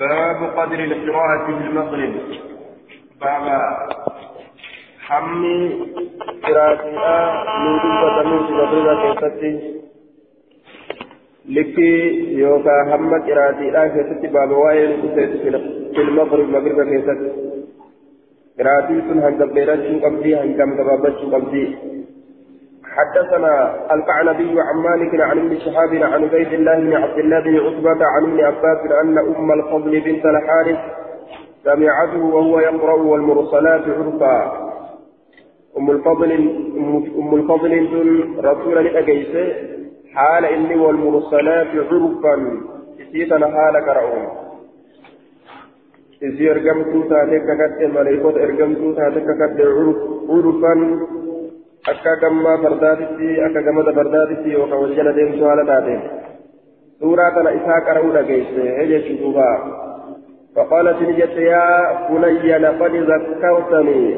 باب قدر القراءة في المغرب. بابا حمي قراءتها نودوبة من المغرب كيفتي. لكي يوكا هم قراءتها كيفتي بابا وائل في المغرب مغرب كيفتي. قراءتي سن هنگم بيرتشو قبدي هنگم دبابتشو قبدي حدثنا القعنبي عن مالك عن ابن شهاب عن عبيد الله بن عبد الله بن عتبة عن ابن عباس أن أم الفضل بنت الحارث سمعته وهو يقرأ والمرسلات عرفا. أم الفضل أم الفضل رسول لأجيسه حال إني والمرسلات عرفا. إسيتنا حال كرعون إسي أرقمتو تاتك كتة ملائكة أرقمتو تاتك كتة عرفا. Akka gammaa fardaatitti akka gamada fardaatitti yookaan wal jala deemtu haala taateen. Suuraa kana isaa qara'uu dhageesse jechuu duuba. فقالت نجت يا بني لقد ذكرتني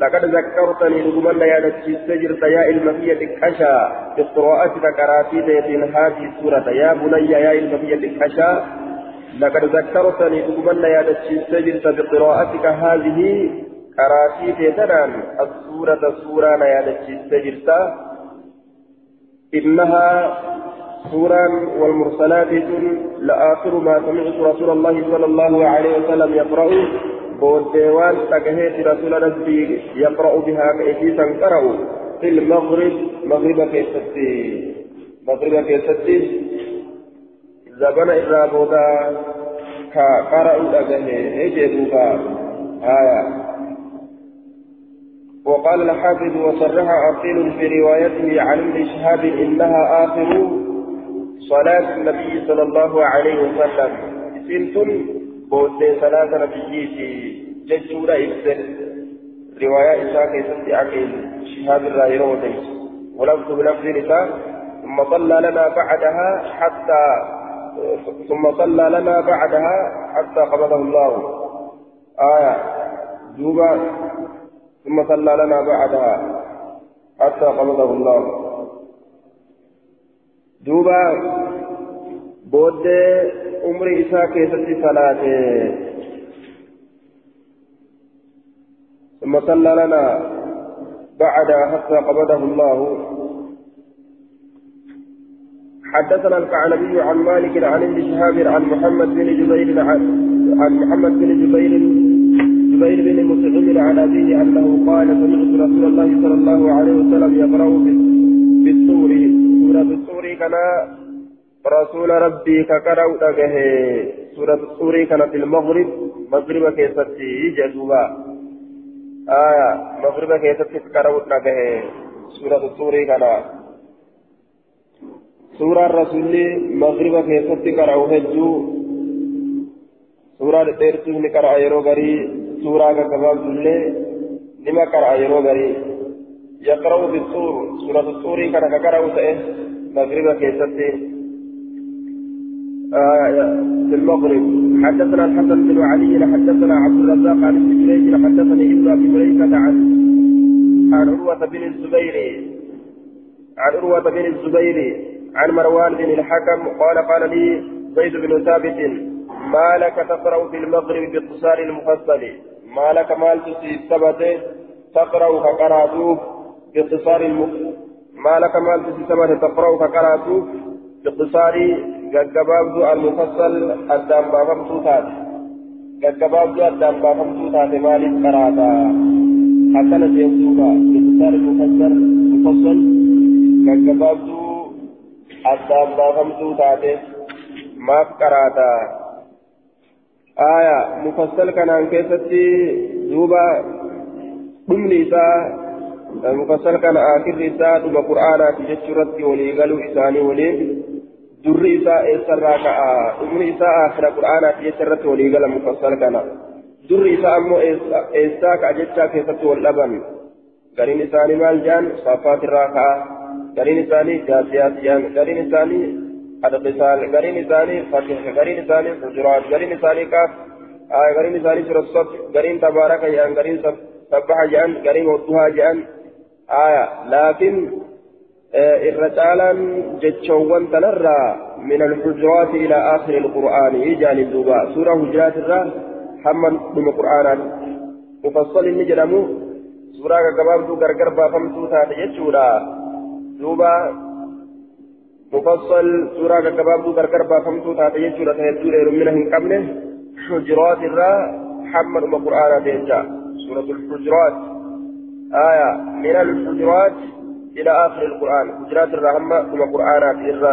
لقد ذكرتني لقمنا يا نتشي سجرت يا المفية كشا بقراءتك كراتيت هذه السورة يا بني يا المفية كشا لقد ذكرتني لقمنا يا نتشي سجرت بقراءتك هذه كراتي تيتنان السورة سورة نيالتشي سجرتا إنها سورة والمرسلات لآخر ما سمعت رسول الله صلى الله عليه وسلم يقرأ بوديوان تكهيت رسول ربي يقرأ بها كيفيسا قرأوا في المغرب مغرب كيستي مغرب كيستي زبنا إذا بودا كقرأوا أجهي إجدوها آية وقال الحافظ وصرح عقيل في روايته عن ابن شهاب إنها آخر صلاة النبي صلى الله عليه وسلم. سنتم بود صلاة نبيه ججورا ابسل رواية اسحاق يسمي عقيل شهاب الراهي ولفظ بلفظ نساء ثم صلى لنا بعدها حتى ثم صلى لنا بعدها حتى قبضه الله. آية. دوبا. ثم صلى لنا بعدها حتى قبضه الله. دوبا بود عمر إساء كيست صلاة. ثم صلى لنا بعدها حتى قبضه الله. حدثنا الكعنبي عن مالك عن ابن شهاب عن محمد بن جبير عن محمد بن جبير زبير بن مسعود عن أبيه أنه قال سمعت رسول الله صلى الله عليه وسلم يقرأ بالطور سورة الطور كان رسول ربي كقرأ أجه سورة الطور كانت المغرب. مغرب كيستي جدوبا. آية. مغرب كيستي كقرأ أجه سورة الطور كان سورة الرسول مغرب كيستي قرأ هجو. سورة التيرتو نقرأ يرو غري سورة كباب الله لما قرأ يرو غري يقرأ بالسور سورة السور كان كقرأ تأه مغرب كيستي في المغرب حدثنا الحسن بن علي حدثنا عبد الرزاق عن ابن جريج حدثني ابن ابي مليكة عن عن عروة بن الزبير عن عروة بن الزبير عن مروان بن الحكم قال قال لي زيد بن ثابت ما لك تقرأ في المغرب باختصار المفصل ما لك مال ثبت تقرأ كقراتوف باختصار الم... ما لك مال ثبت تقرأ كقراتوف باختصار جبابد المفصل الدم بابم توتات جبابد الدم بابم توتات مالك قرأتا. حتى نسيبتوها باختصار المفصل المفصل جبابد الدم بابم توتات ما قرأتا. آية مفصل كان كيفتي دوبا دمني إساء مفصل كان آخر إساء دوبا قرآن تجسرت ولي قالوا إساني ولي. در إساء إسرى كآ دمني إساء آخر قرآن تجسرت ولي قال مفصل كان. در إساء أمو إساء كأجتشا كيفت واللبن. قرين إساني مال جان صفات الراكعة قرين إساني جاسيات جان. قرين إساني القتال قرين ثاني فتح قرين ثاني حجرات قرين ثاني كاف آه قرين ثاني سورة الصف قرين تبارك جان قرين سبح جان قرين وضوها جان آية لكن الرجالا جتشوان تنرى من الحجرات إلى آخر القرآن إجان الدوبا سورة حجرات الرا حمد من القرآن مفصل نجرمو سورة كباب دو غرغر بافمتو تاتي يجورا دوبا مفصل سورة كباب دو غرغر بافمتو تاتي يجورا تهدور من قبله حجرات الرا حمد من القرآن تيجا سورة الحجرات آية من الحجرات إلى آخر القرآن حجرات الرحمة ثم قرآنات إرى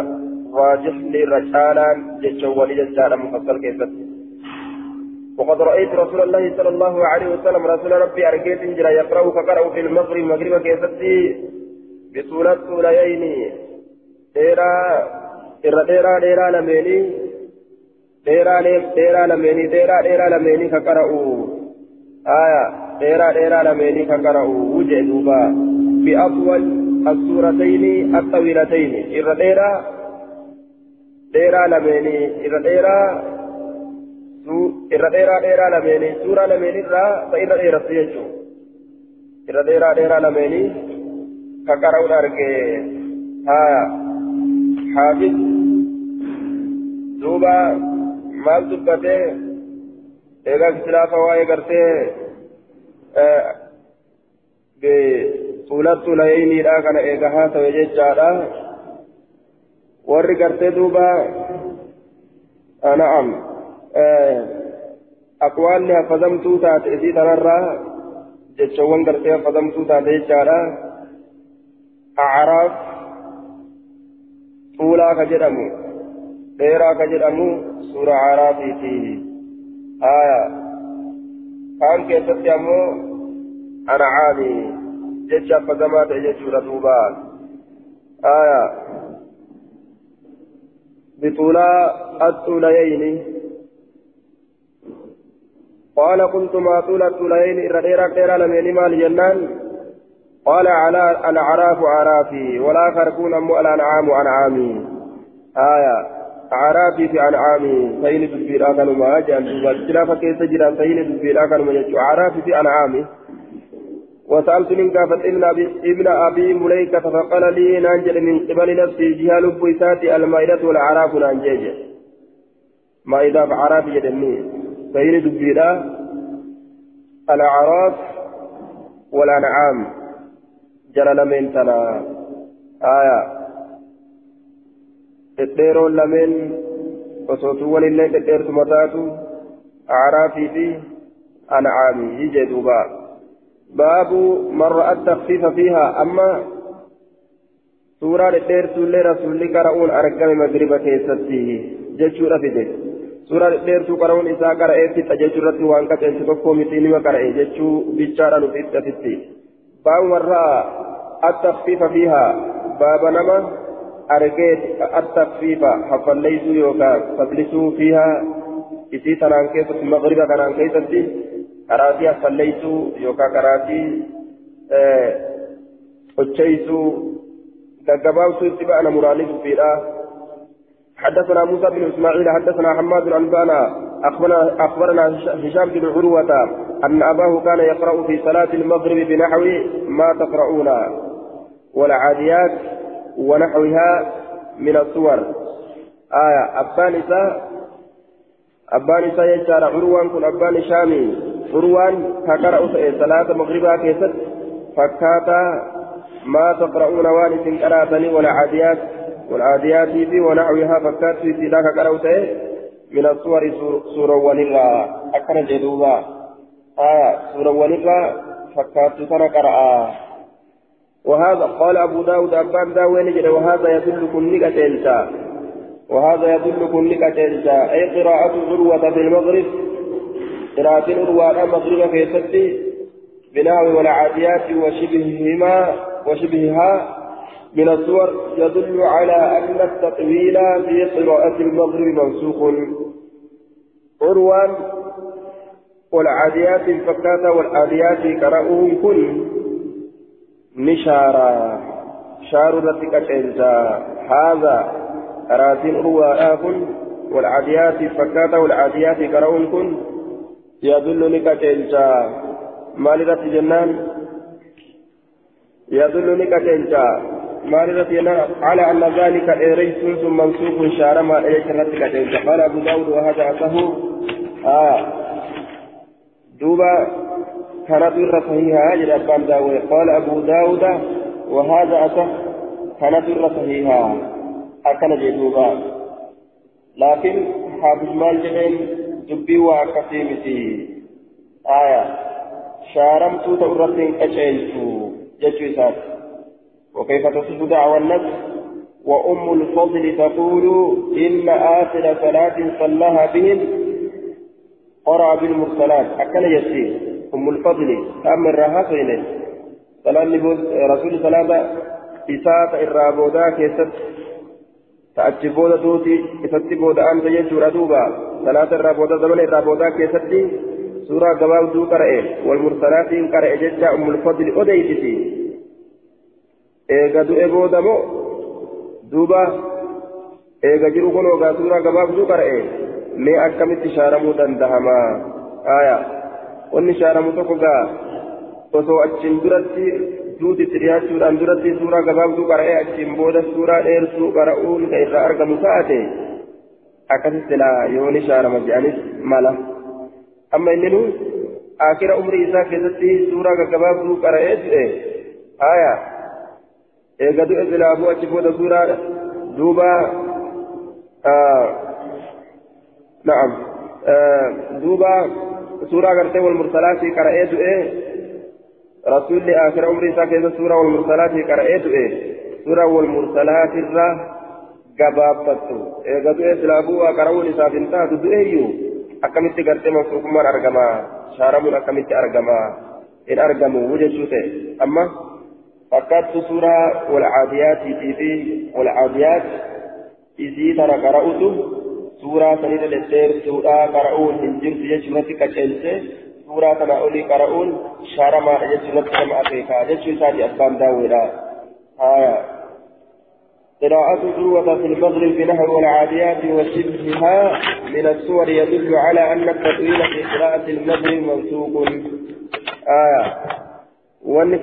راجح لرجالا جتشوالي جتشالا مفصل كيف وقد رأيت رسول الله صلى الله عليه وسلم رسول ربي أركيت جرى يقرأ فقرأ في المغرب مغرب كيفتي بسورة سوليين ديرا إرى ديرا ديرا لميني ديرا ديرا لميني ديرا ديرا لميني فقرأوا آية ديرا ديرا لميني فقرأوا وجه دوبا بأطول السورتين الطويلتين إرى ديرا ديرا لميني إرى ديرا irra dheeraa dheeraa lameeni. Suuraa lameen irraa irra dheerattu jechuun irra dheeraa dheeraa lameeni ka حافظ۔ دوبا مال دبتے ایک اختلاف ہوائے کرتے سولت تو نہیں نیرا کن ایک ہاتھ وجہ چارا ور کرتے دوبا۔ نعم۔ اقوال نے فضم تو تھا اسی طرح رہا۔ جو چون کرتے فضم تو تھا چارا اعراف۔ Jedhamu dheeraa ka jedhamu suura acraafiiti aya kaan keessatti ammoo ancaami jecha hafazamaa ta'e jechuudha duuba aya bixuulaa axuulayeyni قال قلت ما طول الطولين إرديرا ديرا لمن مال جنان قال على الأعراف أعرافي والآخر كون أمو الأنعام أنعامي. آية أعرافي في أنعامي سين دبيرا كانوا ما جان والخلافة كيف تجرى سين دبيرا كانوا ما يجوا أعرافي في أنعامي. وسألت من كافة ابن أبي, ابن أبي مليكة فقال لي نانجل من قبل نفسي جهال بويساتي المائدة والأعراف نانجيج. مائدة فأعراف جدني. سين دبيرا الأعراف والأنعام. جرى لمن تنا آية تديرون لمن وصوتوان اللي تديرت متاتو أعرافي في أنعامي يجدوبا باب من رأى التخفيف فيها أما سورة تديرت اللي رسول كرؤون أرقم مغربة كيستي جتشو رفده سورة تديرت كرؤون إساء كرأي في تجتشو رتي وانك تنسكو كوميتيني وكرأي جتشو بيشارة نفيد تفتي باب من رأى التخفيف فيها باب نما أرجيت التخفيف حفليس يوكا فبلسوا فيها إسي تنان كيسة المغرب كنان كيسة كراتي حفليس يوكا كراتي أجيسوا كجباو سيسبا أنا مرانيس فيها حدثنا موسى بن اسماعيل حدثنا حماد بن انبانا اخبرنا اخبرنا هشام بن عروه أن أباه كان يقرأ في صلاة المغرب بنحو ما تقرؤون والعاديات ونحوها من الصور آية أبان إساء أبان يجار عروان كن أبان شامي عروان فقرأ صلاة مغربا كيست فكاتا ما تقرؤون وانس قرأتني والعاديات والعاديات في ونحوها فكات في سلاك قرأت من الصور سورة ونرى أكن جدوبا. آية سورة ونرى فكات سنة قرأ وهذا قال أبو داود أبان داوين جد وهذا يدل كنك تلتا وهذا يدل كنك تلتا أي قراءة عروة في المغرب؟ قراءة عروة المغرب في ستي بنحو والعاديات وشبههما وشبهها من الصور يدل على أن التطويل في قراءة المغرب منسوخ. عروان والعاديات الفكاة والعاديات قرأوه كن نشارا. شار رتك هذا أراتين عروة كن والعاديات الفكاة والعاديات قرأوه كن يدل لك مال رت جنان؟ يدل لك مالرة على أن ذلك إيريس منسوخ شارما إليك رتك قال أبو داود وهذا أصه آه. دوبا كانت الرة صحيحة أجل أبان داود قال أبو داود وهذا أصح كانت الرة صحيحة. أكن جدوبا لكن حافظ مال جبين دبي وأكسيمتي آية. شارمت تورة أجيلت جتو إسات وكيف تصف دعوى النفس؟ وأم الفضل تقول إن آخر صلاة صلاها بهم قرأ بالمرسلات أكل يسير أم الفضل أم الرهاق إليه. صلاة رسول صلاة إساءة الرابودا كيست. تأجبودا دوتي إساتي بودا أنت يجور أدوبا. صلاة الرابودا زمن الرابودا كيستي سورة قباب دو قرأي والمرسلات قرأي ججا أم الفضل أديتي. eega du'e booda moo duuba eega jiru kun ogaa suuraa gabaabduu qara'e mee akkamitti shaaramuu dandahama aya wanni shaaramu tokko gaa osoo achiin duratti duutitti dhiyaachuudhaan duratti suuraa gabaabduu qara'ee achiin booda suuraa dheersuu qara'uun ka irraa argamu taate akkasitti laa yooni shaarama jedhanis mala amma inni nu akira umrii isaa keessatti suuraa gaggabaabduu qara'ee du'e aya eega du'e silaafuu achi booda suuraa duuba wal mursalaatii qara'ee du'e rasuulli akira umrii isaa keessa suuraa wal mursalaatii qara'ee du'e suuraa wal mursalaatirra gabaabbattu eega du'e silaafuu waa qara'uun isaaf hin taatu du'e iyyuu akkamitti gartee mafsuukummaan argama shaaramuun akkamitti argama hin argamu jechuu ta'e amma فكرت سورة والعاديات في والعاديات إذي ترى قرأت سورة سنين الدير سورة قرأون إنجيل في جسورة كتشنسة سورة تناولي قرأون شارما جسورة كما أفريكا جسورة سادي أسبان داولا آية قراءة ذروة في المغرب في نحو والعاديات وشبهها من السور يدل على أن التطويل في قراءة المغرب منسوق آية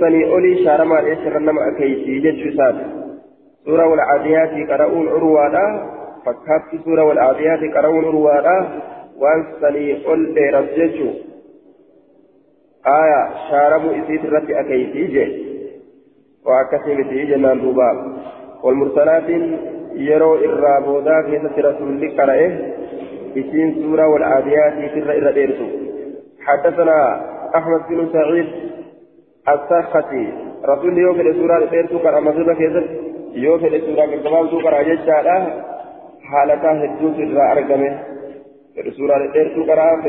sanii olii shaaramaa dheessirra nama akeeysii jechuu isaati. Suura walcaadiyaati qara'uun urwaadha waan sanii ol dheeras jechuu aya shaaramuu isiit irratti akeeysii je waa akkasii miti jennaan duuba walmursalaatiin yeroo irraa boodaa keessatti rasuulli qara'e isiin suura walcaadiyaatiitirra irra dheertu حدثنا أحمد بن سعيد السخطي رسول يوم السورة تيرتو كرا مغربا كيزر يوم السورة كتباب تو كرا ججالا حالتا هدو سرا أرقمه في السورة تيرتو كرا في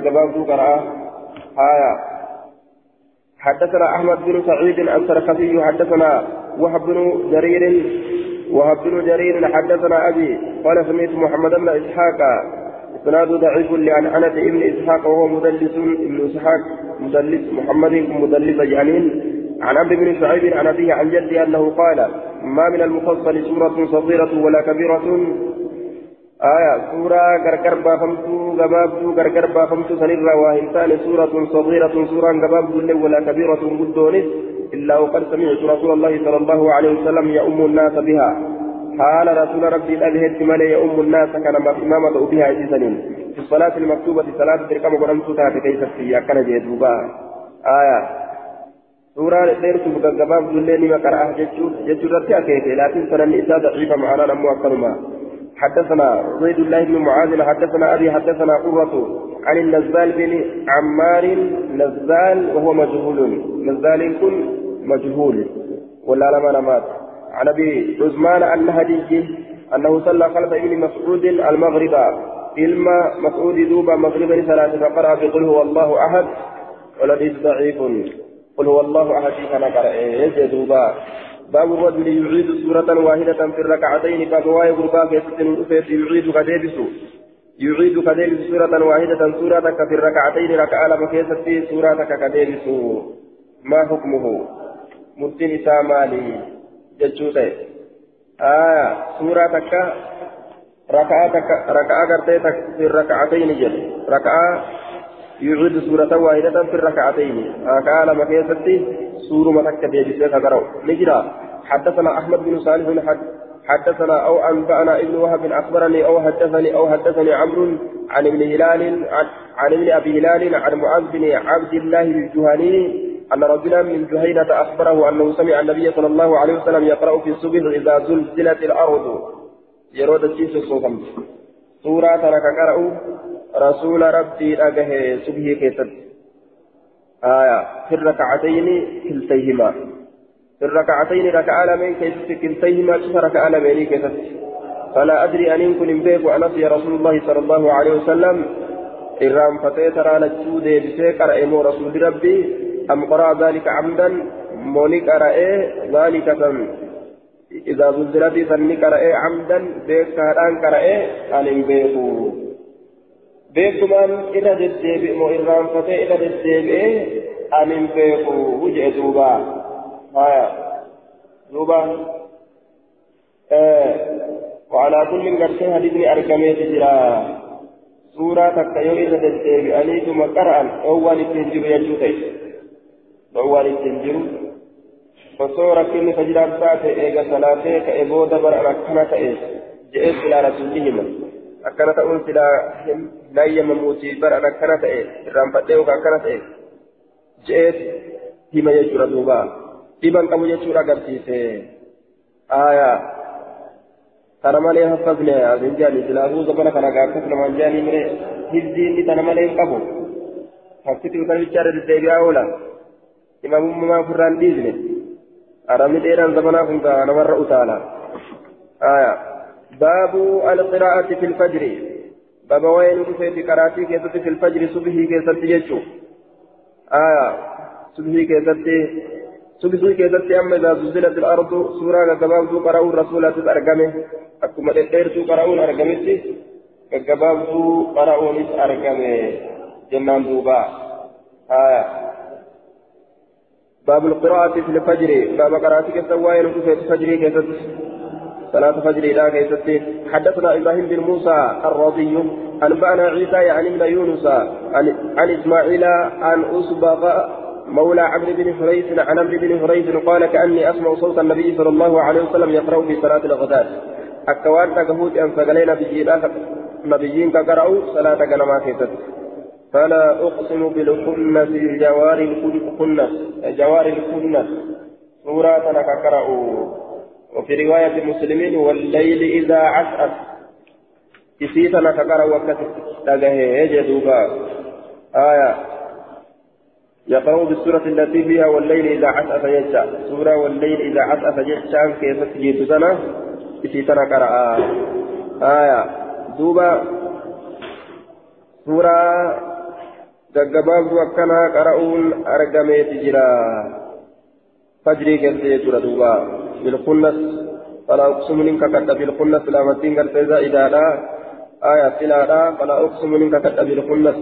كتباب تو كرا آية حدثنا أحمد بن سعيد السرقسي حدثنا وهب بن جرير وهب بن جرير حدثنا أبي قال سمعت محمد بن إسحاق إسناد ضعيف لعنعنة ابن إسحاق وهو مدلس ابن إسحاق مدلس محمد مدلس جانين عن عبد بن شعيب عن أبيه عن جدي أنه قال ما من المفصل سورة صغيرة ولا كبيرة. آية سورة غرغر بافمتو غبابتو غرغر بافمتو سنرى واهنتان سورة صغيرة سورة غبابتو ولا كبيرة قدونس إلا وقد سمعت رسول الله صلى الله عليه وسلم يؤم الناس بها. حال رسول ربي الأبهد ملي أم الناس كان إمامة بها إجسنين في الصلاة المكتوبة صلاة تركم قرم سوتا كيف في كان جيدوبا آية دير سبقا قباب ذلين مقرأة ججو رتي أكيد لكن سنة النساء ضعيفة معنا نمو أكرما حدثنا زيد الله بن معاذ حدثنا أبي حدثنا قرة عن النزال بن عمار نزال وهو مجهول نزال كن مجهول ولا لما نمات عن ابي عثمان النهدي انه صلى خلف ابن مسعود المغرب علم مسعود دوبا مغربا ثلاثة فقرأ بقل هو الله أحد والحديث ضعيف قل هو الله أحد كان قرأ إيه دوبا. باب الرجل يعيد سورة واحدة في الركعتين باب واي غربا في يعيد كديبس يعيد كديبس سورة واحدة سورة في الركعتين ركعة لما كيست سورة كديبس ما حكمه؟ مرتين سامالي jechuu ta'e aya suuraa takka raka'a takka raka'a gartee fi raka'atayni jedhe waahidatan fi raka'atayni raka'a lama keessatti suuruma takka deebisee ka qara'u ni jira حدثنا أحمد بن صالح حد حدثنا أو أنبأنا ابن وهب أخبرني أو حدثني أو حدثني عمرو عن ابن هلال عن, عن ابن أبي هلال عن معاذ بن عبد الله الجهني أن رجلا من جهينة أخبره أنه سمع النبي صلى الله عليه وسلم يقرأ في الصبح إذا زلزلت الأرض. يرود الجيس الصوفم سورة قرأوا رسول ربي أجه صبحي كيست آية في الركعتين كلتيهما. في الركعتين ركع لمن كيست كلتيهما شف ركع لمن كيست فلا أدري أن يكون بيك وأنسي رسول الله صلى الله عليه وسلم. إرام فتيت رانا جودي بسيكر إمو رسول ربي. أم قرأ ذلك عمدا؟ موني قرأ ذلك سن إذا زلزلت سن قرأ عمدا؟ بيك كهران قرأ أن بيكو. مو إرام فتي إذا ددب أن بيكو وجه دوبا هايا دوبا آه وعلى كل قرشين حديثني أرقميت جرا سورة تكيو إذا ددب أنيتم قرأ أول تنجب يجوتي jiru osoo rakkinni fajiraan taate eega salaatee ka'e booda baran akkana ta'e je'ee silaa rasuulli hima. Akkana ta'uun silaa hin layyamamuutii baran akkana ta'e irraanfadhee yookaan akkana ta'e je'ee hima jechuudha duuba dhiban qabu jechuudha agarsiise aayaa kana malee haffazne asin jaani silaafuu zabana kana gaakkas namaan jaanii mire hizdiinni tana malee hin qabu fakkitii utalichaarra deddeebi'aa oola imamummaa ofirraan dhiisne aramni dheeraan zamanaa kun gaa namarra utaala aya baabu alqiraa'ati fi lfajri baaba waa'ee nu dhufeeti qaraatii keessatti fi lfajri subhii keessatti jechuu aya subhii keessatti subhii keessatti amma idaa zulzilat ilardu suuraa gaggabaabduu qara'uun rasuulatis argame akkuma dhedheertuu qara'uun argametti gaggabaabduu qara'uunis argame jennaan duubaa aya باب القراءة في الفجر باب قراءتك السواين في الفجر كيست صلاة فجر لا كيست حدثنا إبراهيم بن موسى الرضي أنبأنا عيسى يعني ابن يونس عن, إسماعيل عن أسبغ مولى عمرو بن حريث عن عمرو بن حريث قال كأني أسمع صوت النبي صلى الله عليه وسلم يقرأ في صلاة الغداة. أكوان تكهوت أن فقلين نبيين كقرأوا صلاة كنما كيست. فلا أقسم بالخنس جوار الخنس جوار الخنس. سورة نككرأوا وفي رواية المسلمين والليل إذا عسعس. إسيت نككرأ وقت تجاه يجدوبا آية. يقرأ بالسورة التي فيها والليل إذا عسعس يجشع سورة والليل إذا عسعس يجشع كيف تجيب سنة؟ إسيت نكرأ آية. دوبا. سورة gaggabaabduu akkanaa qara'uun argameeti jira fajrii gartee jechuudha laamattiin gartee zaa'idaadha aya filaadha falaa uqsumunin kakadha bilkunnas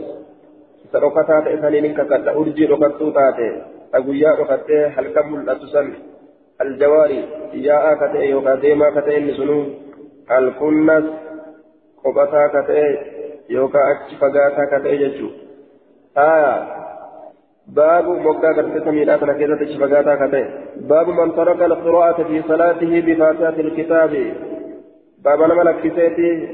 isa dhokataa ta'e saniinin kakadha urjii dhokattuu taate ta guyyaa dhokattee halkan mul'atu san aljawaari yaa'aa ka ta'e yookaan deemaa ka ta'e inni sunuu alkunnas qophataa ka ta'e yookaan achi fagaataa ka ta'e jechuudha آية باب مكة كرتة ميلاد ركيزة شفقاتا كتئ. باب من ترك القراءة في صلاته بفاتحة الكتاب. باب نملك كسيتي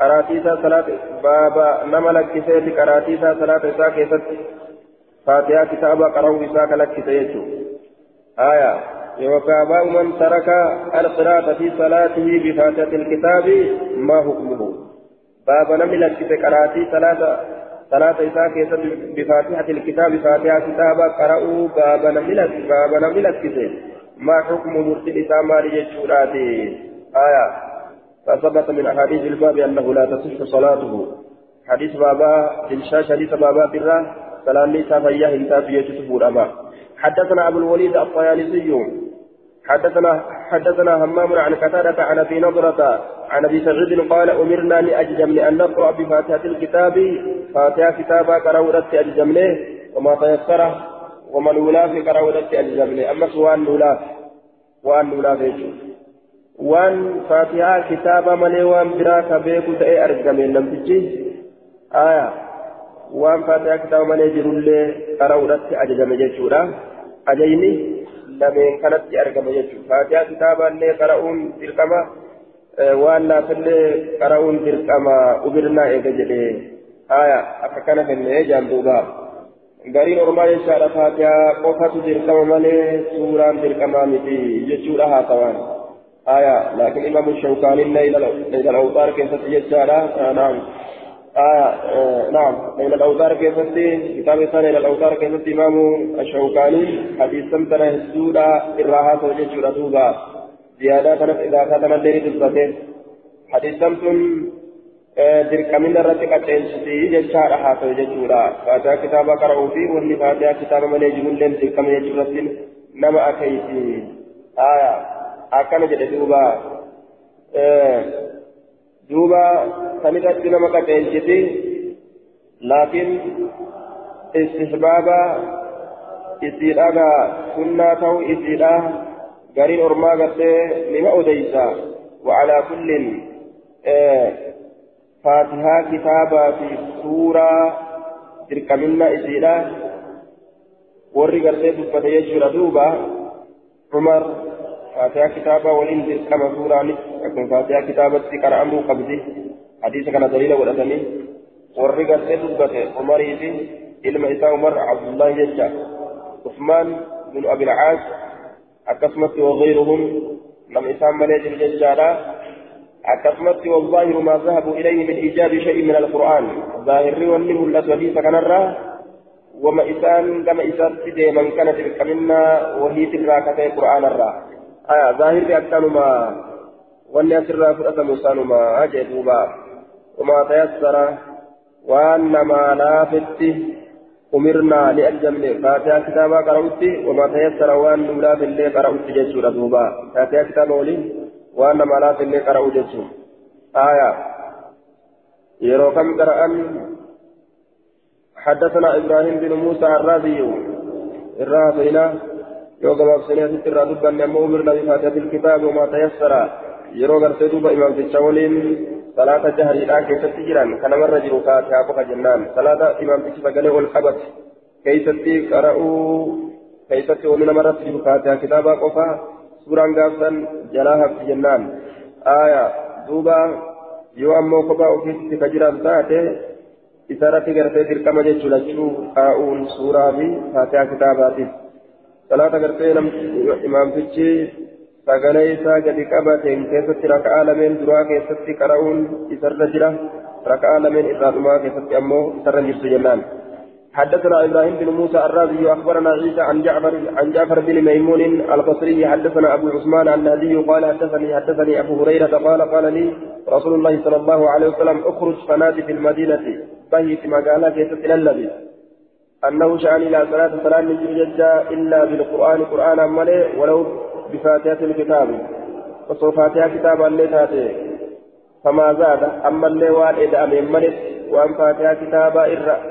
قراتيسا صلاة باب نملك كسيتي قراتيسا صلاة إساء كيست فاتحة كتابا قرأوا إساء كلك كسيتو. آية. يوكا باب من ترك القراءة في صلاته بفاتحة الكتاب. ما حكمه؟ باب نملك كسيتي قراتي صلاة صلاة إساء كيسة بفاتحة الكتاب فاتحة كتابا قرأوا باب نملت باب نملت كتاب ما حكم مرسل إساء جيشوراتي آية فثبت من أحاديث الباب أنه لا تصح صلاته حديث بابا الشاش حديث بابا برا سلام ليس فياه انتاج يجتبون أما حدثنا أبو الوليد الطيالسي حدثنا حدثنا همام عن قتادة عن ابي نضرة عن ابي سعيد قال امرنا لاجزم ان نقرا بفاتحه الكتاب فاتحه كتابا قرأت اجزمنه وما تيسر ومن ولاف قرأت اجزمنه اما سوان ولاف وان ولاف وان فاتحه كتابا ملي وان براك بيكو تأي ارجمين لم تجي آية وان فاتحه كتابا ملي جرولي قرأت اجزم جيشورا أجيني lameen kanatti argama jechuudha faatiyaa kitaaballee qara'uun dirqama waan naafillee qara'uun dirqama ubirnaa eega jedhee haya akka kana kennee jaanduuba gariin ormaa jechaadha faatiyaa qofatu dirqama malee suuraan dirqamaa miti jechuudha haasawaan haya laakiin imaamu shawkaaniin layla al-awtaar keessatti jechaadha naam آية آه نعم ليلة الأوتار كيفتي كتاب إنسان ليلة الأوتار كيفتي إمام الشوكاني حديث سمتنا السورة إراها توجه شورة دوبا زيادة كانت إذا كانت الليل تثبته حديث سمتن dirqamina irratti qaceelchiti jechaadha haa ta'u jechuudha faataa kitaaba qara'uu fi wanni faataa kitaaba malee jirulleen dirqama jechuurratti nama akeeyti akkana jedhe duuba duuba sanirratti nama qaceelchiti laakiin istihbaaba isiidhaga sunnaa ta'u isiidha gariin ormaa gartee nima odeysa وعلى كل فاتحة كتابة في سورة تركمنا إسيرا gartee dubbate jechuudha duuba umar فاتحة كتابة ولين كما سورة أكون فاتحة كتابة قرأ أمر قبضي. حديث كان دليل ورقة سيدبة عمر إلما إساء عمر عبد الله يجا عثمان بن أبي العاص أكسمت وغيرهم. لم إساء مليج الججالة أكسمت والظاهر ما ذهبوا إليه من إيجاب شيء من القرآن. ظاهر والنه الذي حديث كان الراه وما إسان كما إسان سيدي من كانت بكمنا وهي تراكة القرآن الراه آية ظاهر بأكانما وأن أسر فرأة مسانما أجدوبا وما تيسر وأنما لا فتي أمرنا لأجمل فاتحة كتابا قرأت وما تيسر وأن لا في الليل قرأت جسورة دوبا فاتحة كتابا ولي وأنما لا في الليل قرأت آية يرو قرأن حدثنا إبراهيم بن موسى الرازي الرازينا gabaabsanii asitti irraa dubbanne ammoo umirna bifaatati ilkitaab wamaa tayassara yeroo gartee duuba imaamticha waliin salaata jahariidhaa keessatti jiran kanamarra jiru faatihaa qofa jennaan salaata imaamtichi sagalee ol qabate keeysatti qara'uu keeysatti wanni namarratti jiru faatihaa kitaabaa qofa suuraan gaafsan jalaa hafti jennaan aaya duuba yoo ammoo kophaa ofiitti ka jiran taate isarratti gartee dirqama jechuu lachuu kaa'uun suuraa fi faatihaa kitaabaatiif صلاة قرتين إمام تجي sagalee isaa gadi qabateen keessatti raka'aa lameen duraa keessatti qara'uun isarra jira. Raka'aa lameen irraa dhumaa keessatti ammoo isarra jirtu jennaan. حدثنا إبراهيم بن موسى الرازي واخبرنا عيسى عن جعفر عن جعفر بن ميمون البصري حدثنا ابو عثمان النهدي قال حدثني حدثني ابو هريره قال قال لي رسول الله صلى الله عليه وسلم اخرج فنادي في المدينة في مقالة كيست الذي أنه شأن إلى صلاة صلاة من جدا إلا بالقرآن قرآنا ملئ ولو بفاتحة الكتاب. وصو فاتحة كتاب اللي تاتي. فما زاد أما اللي وان أمين ملئ وأن فاتحة كتاب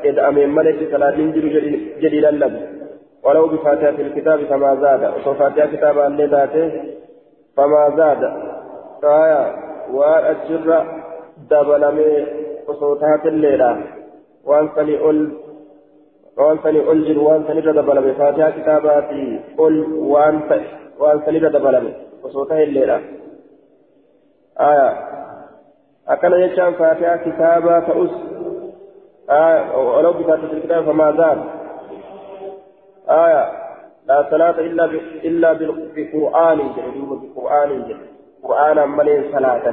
إذا أمين ملئ صلاة من جديد اللب ولو بفاتحة الكتاب فما زاد. وصو فاتحة كتاب اللي تاتي. فما زاد. فآية وأجر دبلمي وصوتات الليلة. وأن سني waan sani ol jiru waan sanirra dabalame faatihaa kitaabaati ol waan ta'e waan sanirra dabalame osoo ta'e illeedha aya akkana jechaan faatihaa kitaabaa ta'us ولو بفاتحة الكتاب فما زاد آية لا صلاة إلا. إلا بقرآن جدوب بقرآن قرآن ملين صلاة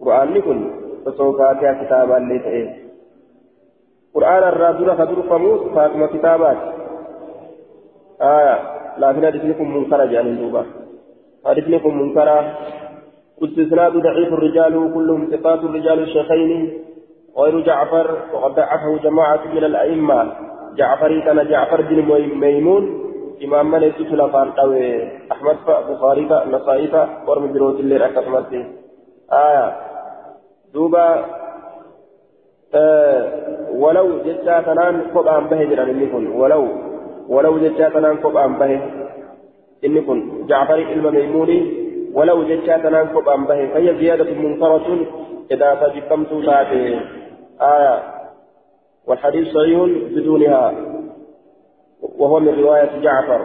قرآن لكل فسوف فاتحة كتابا ليس قرآن الرادورة خدور فموس فاتما كتابات آية لكن حديثكم منكرة جانب دوبا حديثكم منكرة قلت إسناد ضعيف الرجال كلهم ثقات الرجال الشيخين غير جعفر وقد ضعفه جماعة من الأئمة جعفري كان جعفر بن ميمون إمام من يسوس لفان أحمد بخاري نصائي ورم بروت الليل أكثمت آية دوبا ولو جتا تنان قبعا به جران إني كن ولو ولو جتا تنان قبعا به إني كن جعفر الميموني ولو جتا تنان قبعا به فهي زيادة منكرة إذا تجكمت تاتي آية والحديث صحيح بدونها وهو من رواية جعفر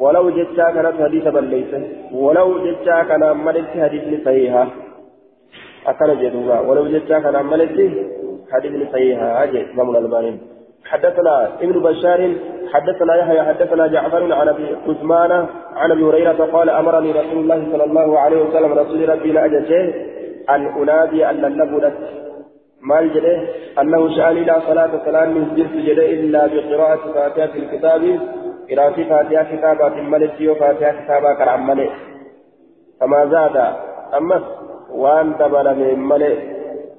ولو جتا كانت حديث بليسة ولو جتا كان عملت حديث صحيحة أكن جدوبا ولو جتا كان عملت حديث صحيحة أجل إمام الألباني. حدثنا ابن بشار حدثنا يحيى حدثنا جعفر عن أبي عثمان عن أبي هريرة قال أمرني رسول الله صلى الله عليه وسلم رسول ربي لا أن أنادي أن النبلت مال جده أنه شأن لا صلاة سلام من جلس جده إلا بقراءة فاتحة الكتاب. قراءة فاتحة كتابات ملك وفاتحة كتابة كرام ملك فما زاد. أما وان دبل من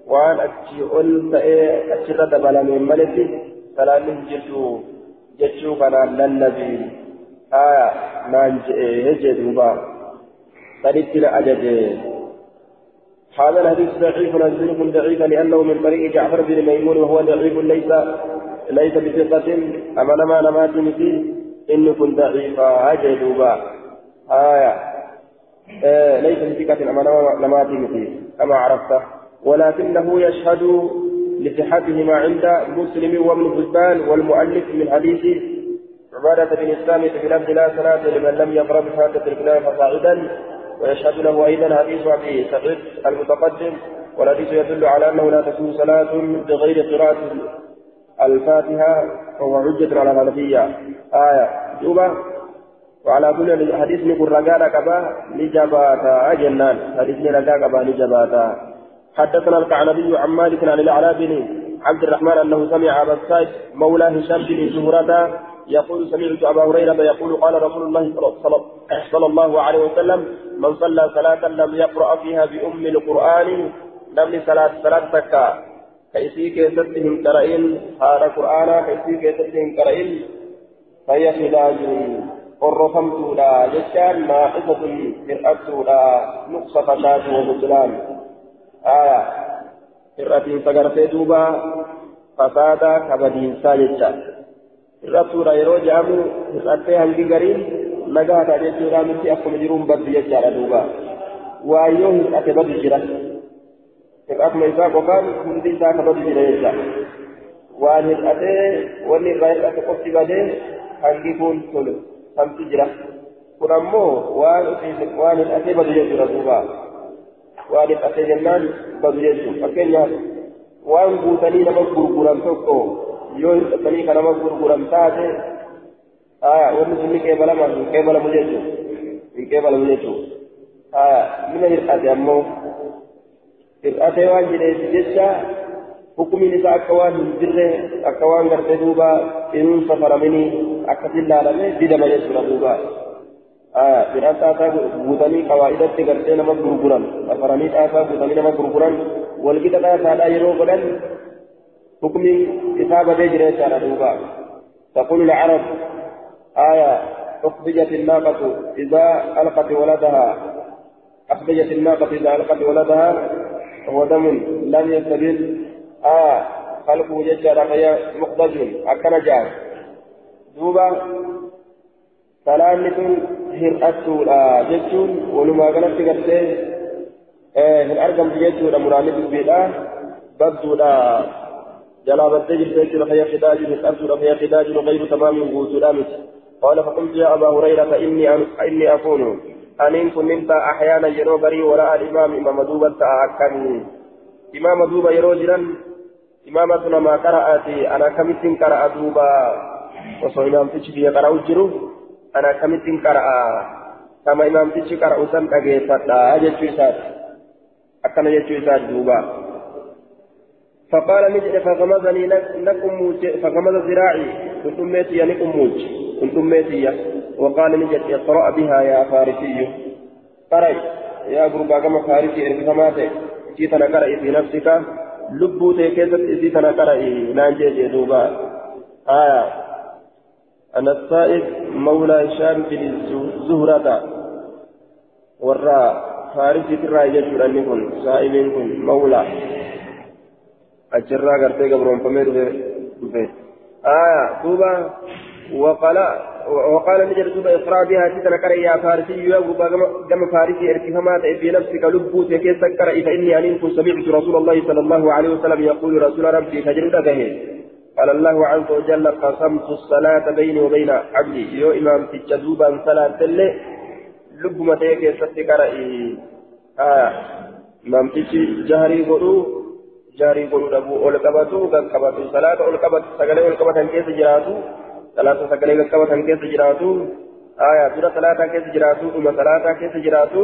وان أتشي قلت إيه أتشي دبل من ملك سلام جدو جدو كان للنبي آية نانج إيه جدوبا تريد أجد هذا الحديث ضعيف نزله ضعيف لأنه من طريق جعفر بن ميمون وهو ضعيف ليس ليس بثقة أما لما نمات فيه إن كن ضعيفا أجدوبا آية ليس بثقة أما نمات فيه كما عرفت ولكنه يشهد لصحتهما عند مسلم وابن حبان والمؤلف من حديث عبادة بن السامي في لفظ لا صلاة لمن لم يقرأ بفاتحة الكلام فصاعدا ويشهد له أيضا حديث أبي سعيد المتقدم والحديث يدل على أنه لا تكون صلاة بغير قراءة الفاتحة وهو حجة على الحنفية آية. دوبا وعلى كل حديث نقول رجاء كبا لجباتا جنان. حديث رجاء كبا لجباتا حدثنا الكعنبي عن مالك عن الأعراب بن عبد الرحمن أنه سمع أبا السائب مولى هشام بن زهرة يقول سمعت أبا هريرة يقول قال رسول الله صلى الله عليه وسلم من صلى صلاة لم يقرأ فيها بأم القرآن لم صلاة صلاة تكا. كيسي كيستهم قرئين هذا قرآن كيسي كيستهم قرئين فهي خلاج. قرفمت لا جشان ناقصة مرأت لا نقص فشاش وبطلان آية مرأة فقرتي دوبا فسادا كبدين ساجتا hir'attee hangi gariin nagaa ta'a jechuudha miti akkuma jiruun baddu jechaadha duuba waayyoo hir'ate badu jira akkuma isaa qofaan hundi isaa ka badu jira jecha waan hir'atee wanni irraa hir'ate qofti badee hangi kun tolu samti jira kun ammoo waan hir'atee badu jechuudha duuba waan hir'atee jennaan badu jechuudha fakkeenyaaf waan guutanii nama gurguran tokko yoo hir'atanii kan nama gurguran taate aya wanni sun ni qeebalama hin qeebalamu jechuu hin qeebalamu jechuu aya mina hir'ate ammoo hir'atee waan jedheef jecha hukumiin isaa akka waan hin jirre akka waan gartee duuba inuun safaraminii akkasin laalame didama jechuudha duuba aya midhaan xaasaa guutanii qawaa'idatti gartee nama gurguran safaranii xaasaa guutanii nama gurguran walqixa xaasaadhaa yeroo godhan حكمي إصابة جريت على دوبا تقول العرب آية أخرجت الناقة إذا ألقت ولدها. أخرجت الناقة إذا ألقت ولدها. وهو دم لم يستبل آه خلقه فهي مخرج أكن جار. دوبا سلامة هرأتولا جتون ولما قالت قرتي هل أرقم جتون مرانب البيئة بدولا جلا بدي جلسيت فهي خداج الأرض فهي خداج غير تمام وجود قال فقلت يا أبا هريرة إني إني أكون أن كنت أحيانا يرو بري وراء الإمام إمام دوبا تأكني إمام دوبا يرو جرا إمامتنا ما قرأتي أنا كمت قرأ دوبا وصو إمام تشبي قرأ جرو أنا كمت قرأ كما إمام تشبي قرأ سن أجيسات أجيسات إسات أكنا جيسات إسات دوبا فقال نجد فغمزني نكم فغمز ذراعي كنت ميتي نكم موج كنت ميتي وقال نجد اقرأ بها يا فارسي قرأي يا غربا كما فارسي ارفهماتي جيتنا قرأي في نفسك لبوتي كيست جيتنا قرأي نانجي جدوبا آية أنا السائب مولى هشام بن زهرة والراء فارسي ترى يجور أن يكون سائب مولى أجرى قرتي قبرون فمير دفه آه دوبا وقال وقال نجر دوبا إقرأ بها تتنا كرأي يا فارسي. يا غبا قم فارسي ارتفما في نفسك لبوت كيف كرأي فإني أن كنت سمعت رسول الله صلى الله عليه وسلم يقول رسول ربي به قال الله عز وجل قسمت الصلاة بيني وبين عبدي. يو إمام تجدوبا صلاة اللي لبما تيكي ستكرئي آه إمام تجي جهري قلو جهري قلو لبو أول قبطو قد قبطو صلاة أول قبط سقلي أول قبط هنكيس جراتو صلاة سقلي قد قبط هنكيس جراتو آية ترى صلاة كيس جراتو ثم صلاة كيس جراتو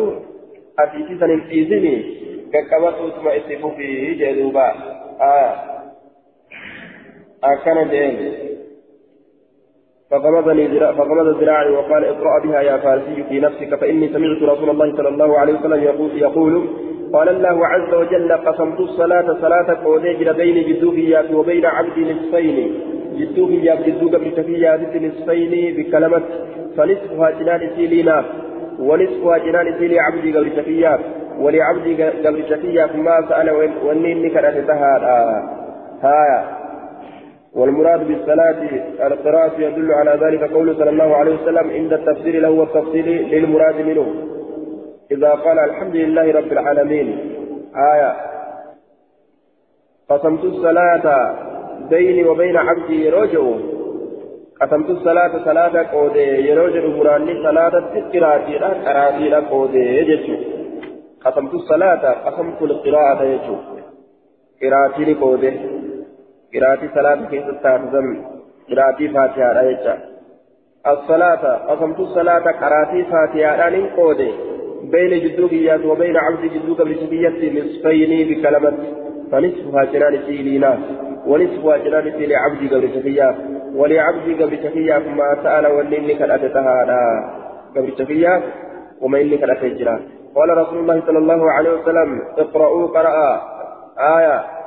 أتيتي سنين إذني قد قبطو ثم إسفو في جدوبا آية أكن جين فغمضني ذراع فغمض ذراعي وقال اقرأ بها يا فارسي في نفسك فإني سمعت رسول الله صلى الله عليه وسلم يقول, يقول قال الله عز وجل قسمت الصلاة صلاة قودي بين جدوبيات وبين عبدي نصفين. جدوبيات جدوب بتفيات نصفين بكلمة فنصفها جنان سيلي ناف ونصفها جنان سيلي عبدي قبل تفيات ولعبدي قبل تفيات ما سأل ونين كانت تهاد هايا. والمراد بالصلاة القراءة يدل على ذلك قوله صلى الله عليه وسلم عند التفسير له والتفصيل للمراد منه. إذا قال الحمد لله رب العالمين آية قسمت الصلاة بيني وبين عبدي رجع قسمت الصلاة صلاة قودي يرجع مراني صلاة قراءتي لا قراءتي لا قودي يجو قسمت الصلاة قسمت القراءة يجو قراءتي قودي قراءتي صلاة كيف تتعزم قراءتي فاتحة رأيتا الصلاة قسمت الصلاة قراءتي فاتحة لن قودي بين جدوكيات وبين عبد جدوك بسبية نصفين بكلمة فنصفها جنان سيلينا ونصفها جنان سيلي عبد قبل سفيات ولعبد قبل سفيات ما سأل ولني كان أتتها قبل سفيات وما إني كان أتجرا قال رسول الله صلى الله عليه وسلم اقرأوا قرأ آية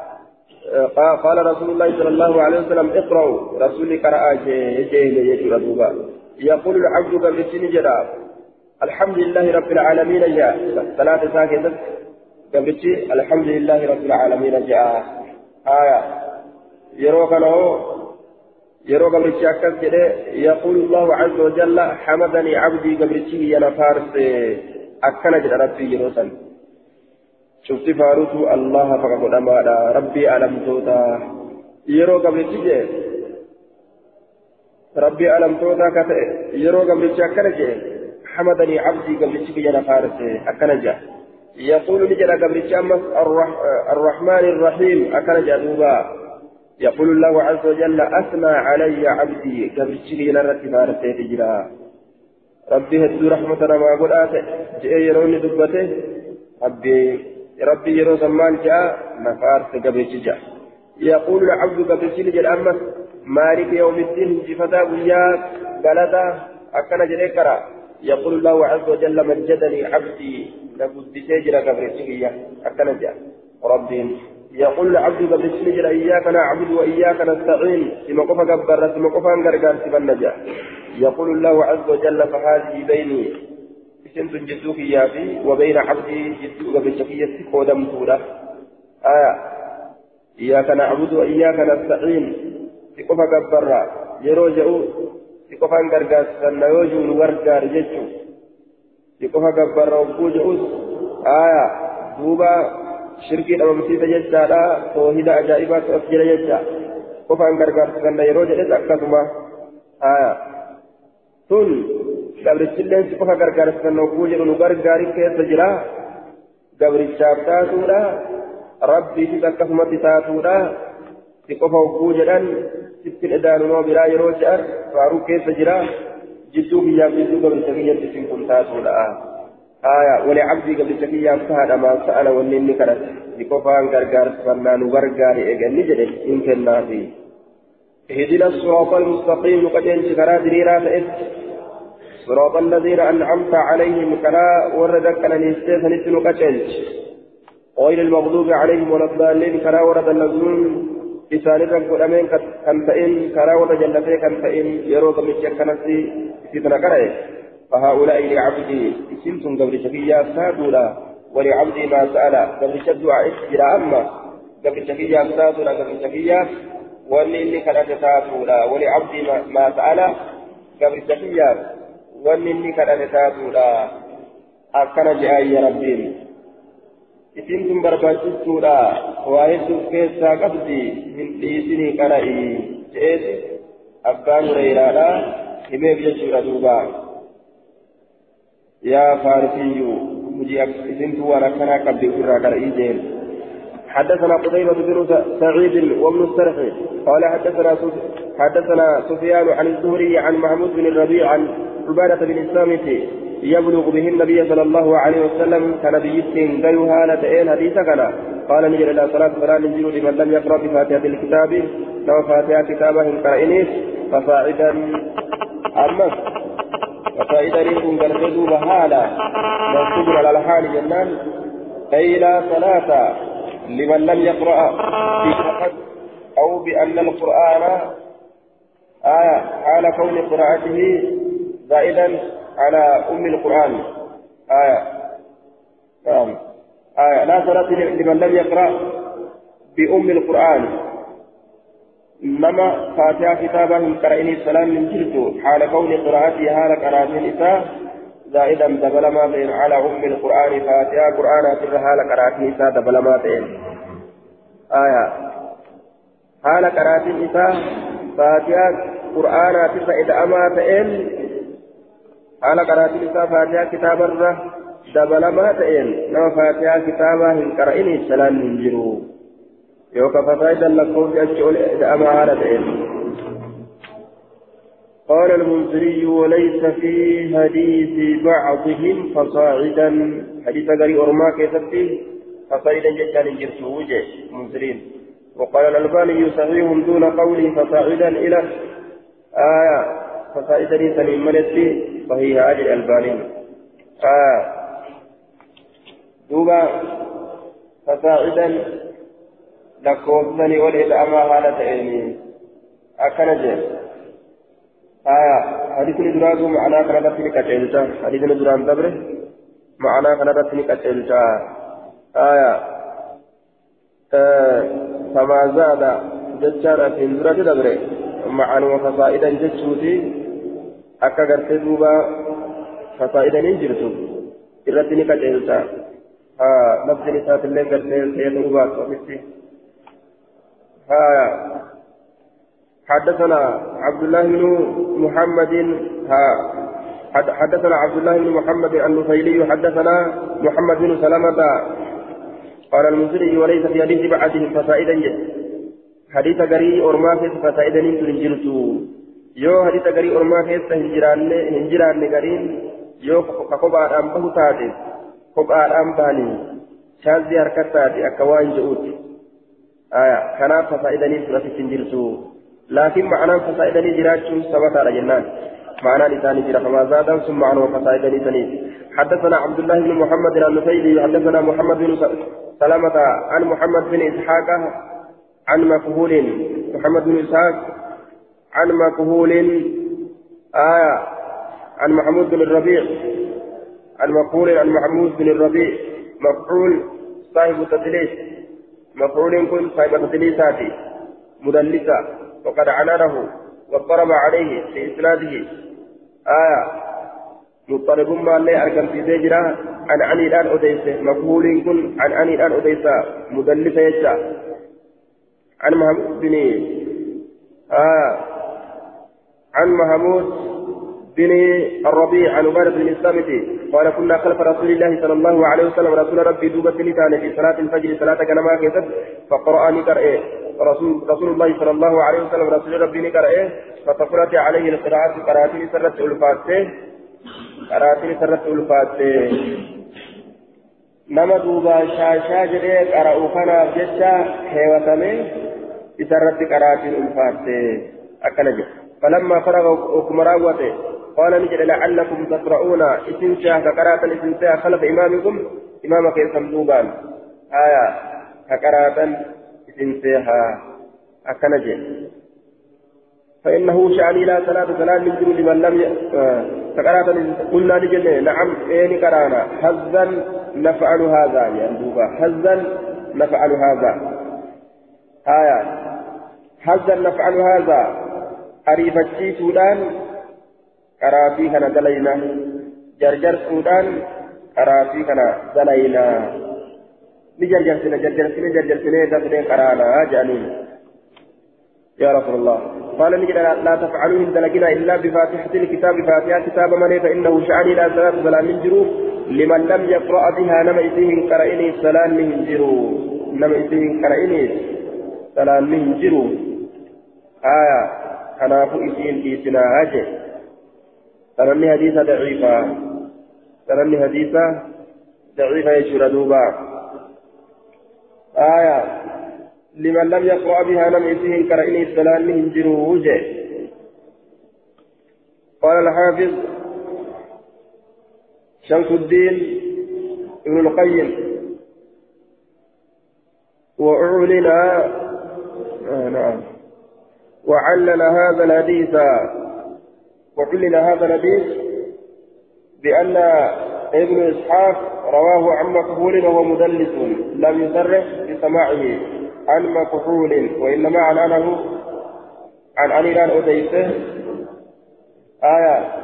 قال رسول الله صلى الله عليه وسلم اقرأوا رسول قرأ جيل يقول العبد قبل سنجرا الحمد لله رب العالمين جاء. ثلاثة ساكتة قبل الحمد لله رب العالمين جاء. آية. يروك له. يروك قبل يقول الله عز وجل حمدني عبدي قبل يا فارس أكنج ربي يروسا شفت فاروت الله فقد أمانا ربي ألم توتا يرو قبل تيجي ربي ألم توتا كتئ يرو قبل تيجي حمدني عبدي قبل تيجي أنا فارس أكنجا يقول نجد قبل تيجي الرحمن الرحيم أكنجا دوبا يقول الله عز وجل أثنى علي عبدي قبل تيجي أنا رتي فارس تجرا ربي هدو رحمة ما قل آتي جئ يروني دبته ربي ربي يرو سمان جاء نفارس قبل جاء يقول العبد قبل جل أمس مالك يوم الدين جفتا ويا بلدا أكن جريكرا يقول الله عز وجل مجدني عبدي لقد سجل قبل سجية أكن جاء. ربي. يقول العبد قبل سجل إياك نعبد وإياك نستعين. ثم قفا قبر ثم قفا انقرقار ثم يقول الله عز وجل فهذه بيني سنت جدوك يافي وبين عبدي جدوك بالشقية قودم سورة آية إياك نعبد وإياك نستعين تقفى قبرا يروجعوا تقفى انقرقاس فنيوجو الورقار ججو تقفى قبرا وقوجعوس آية دوبا شركي أمامسيسة ججالا توحيد أجائبات أفجر ججا قفى انقرقاس فنيوجو أكثما آية ثم kuu jedhu nu gargaarin keessa jira gabrichaaf taatuudha rabbiifis akkasumatti taatuudha si qofa hogguu jedhan sitti dhedaanumoo biraa yeroo je'an faaruu keessa jira jidduu biyyaaf jidduu gabricha kiyyatti isin kun taatuudha آية ولعبدي قبل شكيا فهد ما سأل ونني كرت بكفان غرغار فنان غرغار إيجان نجد إن كنا فيه اهدنا الصراط المستقيم قد انشكرا دريرا فإذ صراط الذين أنعمت عليهم كلا وردك أن يستيسن اسمك غير المغضوب عليهم ولا الضالين كلا ورد النزول إسان أمين كان فإن كلا ورد جنتي كان فإن يروك مشي كنسي سيدنا كرأي. فهؤلاء لعبدي سمتم قبل شفيا سادولا ولعبدي ما سأل قبل شدوا إلى أما. قبل شفيا سادولا قبل شفيا ولي كان سادولا ولعبدي ما سأل قبل شفيا wanni inni kadhate taatuudha akkana je'an ya rabbiin isin tun barbaachistuudha waa hedduuf keessaa qabdi hin dhiisinii qara'ii je'eeti abbaan hureyraadha himeef jechuudha duuba yaa faarisiyyu hujii isin tun waan akkanaa qabdi ofirraa qara'ii jeen حدثنا قتيبة بن سعيد وابن السرح قال حدثنا حدثنا سفيان عن الزهري عن محمود بن الربيع عن عبادة بن الصامت يبلغ به النبي صلى الله عليه وسلم كنبيتين غيرها لتئين حديث كنا؟ قال نجر إلى صلاة فلا ننزل لمن لم يقرأ بفاتحة الكتاب. لو فاتحة كتابه قرأنيس فصاعدا. أما فصاعدا يكون قرأته بهالا منصوب على الحال جنان. أي لا صلاة لمن لم يقرأ. بفقد أو بأن القرآن آية حال كون قراءته زائدا على أم القرآن. آية نعم. آية لا صلاة لمن لم يقرأ بأم القرآن. فاتحة كتابا قرأني السلام من جلده حال كون قراءته حال قراءة النساء زائدا دبل ما بين على أم القرآن. فاتحة قرآن سر حال قراءة النساء دبل ما بين. آية حال قراءة النساء فاتحة قرآن سر إذا أما بين haala qaraatiin isaa faatihaa kitaabarra dabalamaa ta'een nama faatihaa kitaabaa hin qara'iniif salaan hin jiru yookaan fasaayidan lakkoofsi achi ol da'amaa haala ta'een. قال المنذري وليس في حديث بعضهم فصاعدا حديث غري أرما كيفتي فصاعدا جدا جرسو وجه منذرين وقال الألباني صحيح دون قوله فصاعدا إلى آية فصاعدا سليم ملتي صحيح أجل الألباني آه. دوبا فصاعدا لكوبتني والإدعام حالة إيمي أكنجي آه حديث ندراتو معنا كانت في كتيلتا حديث ندران دبره معنا كانت في كتيلتا آية آه. فما زاد ججارة في ندرات دبره معنا وفصائدا ججوتي akka gartee duuba fasaa'idanii jirtu. Irratti ni qaceelcha laftin isaatillee gartee ta'ee ta'uu baatu ofitti. حدثنا عبد الله بن محمد ها حدثنا عبد الله بن محمد النفيلي حدثنا محمد بن سلمة قال المنذري وليس في حديث بعده فسائدا حديث في hadisa garii ormaa keessa hin jiraanne hin jiraanne gariin yoo ka kophaadhaan bahu taate kophaadhaan bahanii shaazii harka taate akka waan je'uuti kanaaf fasaa'idanii fudhatichi hin jirtu laakiin ma'anaan fasaa'idanii jiraachuun sabataadha jennaan معنى لسان جرى فما زاد ثم معنى فسائد لسانه حدثنا عبد الله بن محمد النفيلي حدثنا محمد بن سلامة عن محمد بن إسحاق عن مكهول محمد بن إسحاق عن مكهول آية عن محمود بن الربيع. عن مكهول عن محمود بن الربيع. مفعول صاحب التدليس. مفعول كن صاحب التدليسات. مدلسة. وقد عنانه واضطرب عليه في إسناده. آية. مضطرب ما لا أركم في زجرة عن عني الآن أديسة مفعول كن عن عني الآن أديسة مدلسة يشاء عن محمود بن آه عن محمود بن الربيع عن عبادة بن الصامت قال كنا خلف رسول الله صلى الله عليه وسلم رسول ربي دوبة لتان في صلاة الفجر صلاة كنما كيست فقرأ نكر رسول رسول الله صلى الله عليه وسلم رسول ربي نكر فثقلت عليه القراءة قراءة سرت ألفاته قراءة سرت ألفاته nama duuba shaashaa jedhee qara'u kanaaf jecha keewwatamee qaraatiin ulfaatte akkana jedha فلما فرغ أكمراوته قال نجد لعلكم تقرؤون اسم شاه كقراءة اسم شاه خلف إمامكم إمامك يسمدوبان آية كقراءة اسم شاه أكنجي فإنه شأني لا صلاة صلاة من جنود من لم ي... فقرأت قلنا لجنة نعم إيه قرانا هزا نفعل هذا يندوبا هزا نفعل هذا آية هزا نفعل هذا ariifachiisuudhaan qaraatii kana dalayna jarjarsuudhaan qaraatii kana dalayna نجرجرسنا جرجرسنا جرجرسنا دفن قرانا جانين يا رسول الله. قال نجد لا تفعلوا إن دلقنا إلا بفاتحة الكتاب. فاتحة كتاب من فإنه شعني لا صلاة فلا من جرو لمن لم يقرأ بها نما إسيه قرأني سلام من جرو نما إسيه قرأني سلام من جرو آية كنافو إسين إسنا أجي ترني حديثة ضعيفة. ترني حديثة ضعيفة يشور دوبا. آية لمن لم يقرأ بها لم يسيه كرئني السلام من جروج قال الحافظ شمس الدين ابن القيم. وأعلن آه نعم. وعلل هذا الحديث وعلل هذا الحديث بأن ابن إسحاق رواه عن مقبول وهو مدلس لم يصرح بسماعه عن مكحول وإنما عن أنه عن أديسه. آية.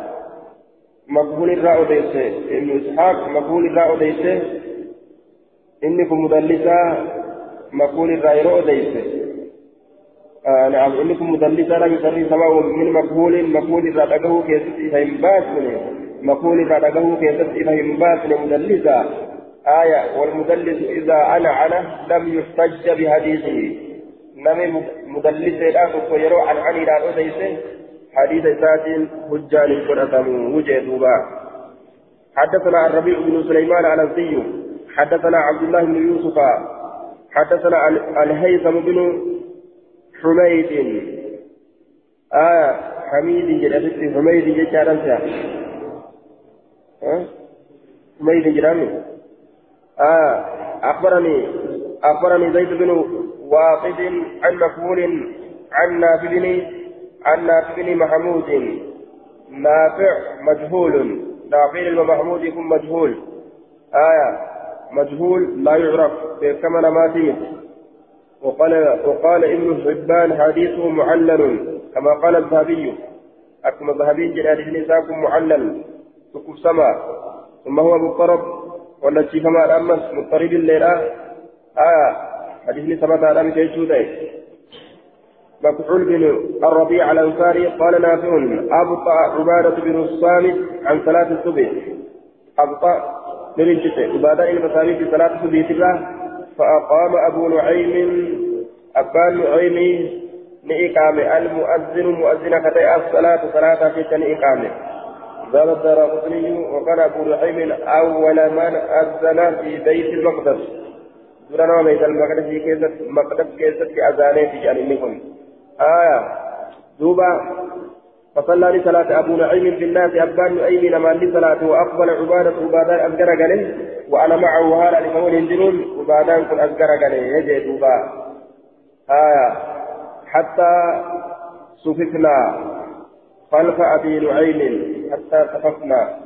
مكحول الراء أديسه. ابن إسحاق مكحول الراء أديسه. إنكم مدلسة مكحول الراء أديسه. آه نعم إنكم مدلسة لا يسري سماء من مكحول مكحول الراء أقه كيست فهم باس مكحول الراء أقه كيست فهم باس مدلسة آية والمدلس إذا أنا أنا لم يحتج بحديثه. نمي مدلس الآن ويرو عن عني لا أديسه حديث ذات حجان فرثم وجدوبا حدثنا الربيع بن سليمان الأنسي حدثنا عبد الله بن يوسف حدثنا الهيثم بن حميد. آه حميد جلست حميد جلست حميد جلست آه أخبرني أخبرني زيد بن واقد عن مكهول عن نافع بن عن نافع بن محمود. نافع مجهول. نافع محمود يكون مجهول. آية مجهول لا يعرف كما نماتين وقال وقال ابن حبان حديثه معلل كما قال الذهبي. أكما الذهبي جلال نساكم معلل. سكف سما. ثم هو مضطرب. والتي كما الأمس مضطرب الليلة. آية حديث ثبت على مثل جودة مكحول بن الربيع الأنصاري قال نافع أبطأ عبادة بن الصامت عن صلاة الصبح أبطأ من الجسد عبادة المسامي في صلاة الصبح فأقام أبو نعيم أبان نعيم نإقامة المؤذن مؤذن كتئ الصلاة صلاة في إقامة. قال الدار قطني وكان أبو نعيم أول من أذن في بيت المقدس. دورنا بيت المقدس كيست مقدس كيست أذانه في جانب منهم آية. دوبا فصلى لصلاة أبو نعيم في الناس أبان نعيم لما لصلاة وأقبل عبادة عبادان أذكر قليل وأنا معه هالا لقول هندنون عبادان كن أذكر قليل يجي دوبا. آية. حتى صففنا خلف أبي نعيم حتى صففنا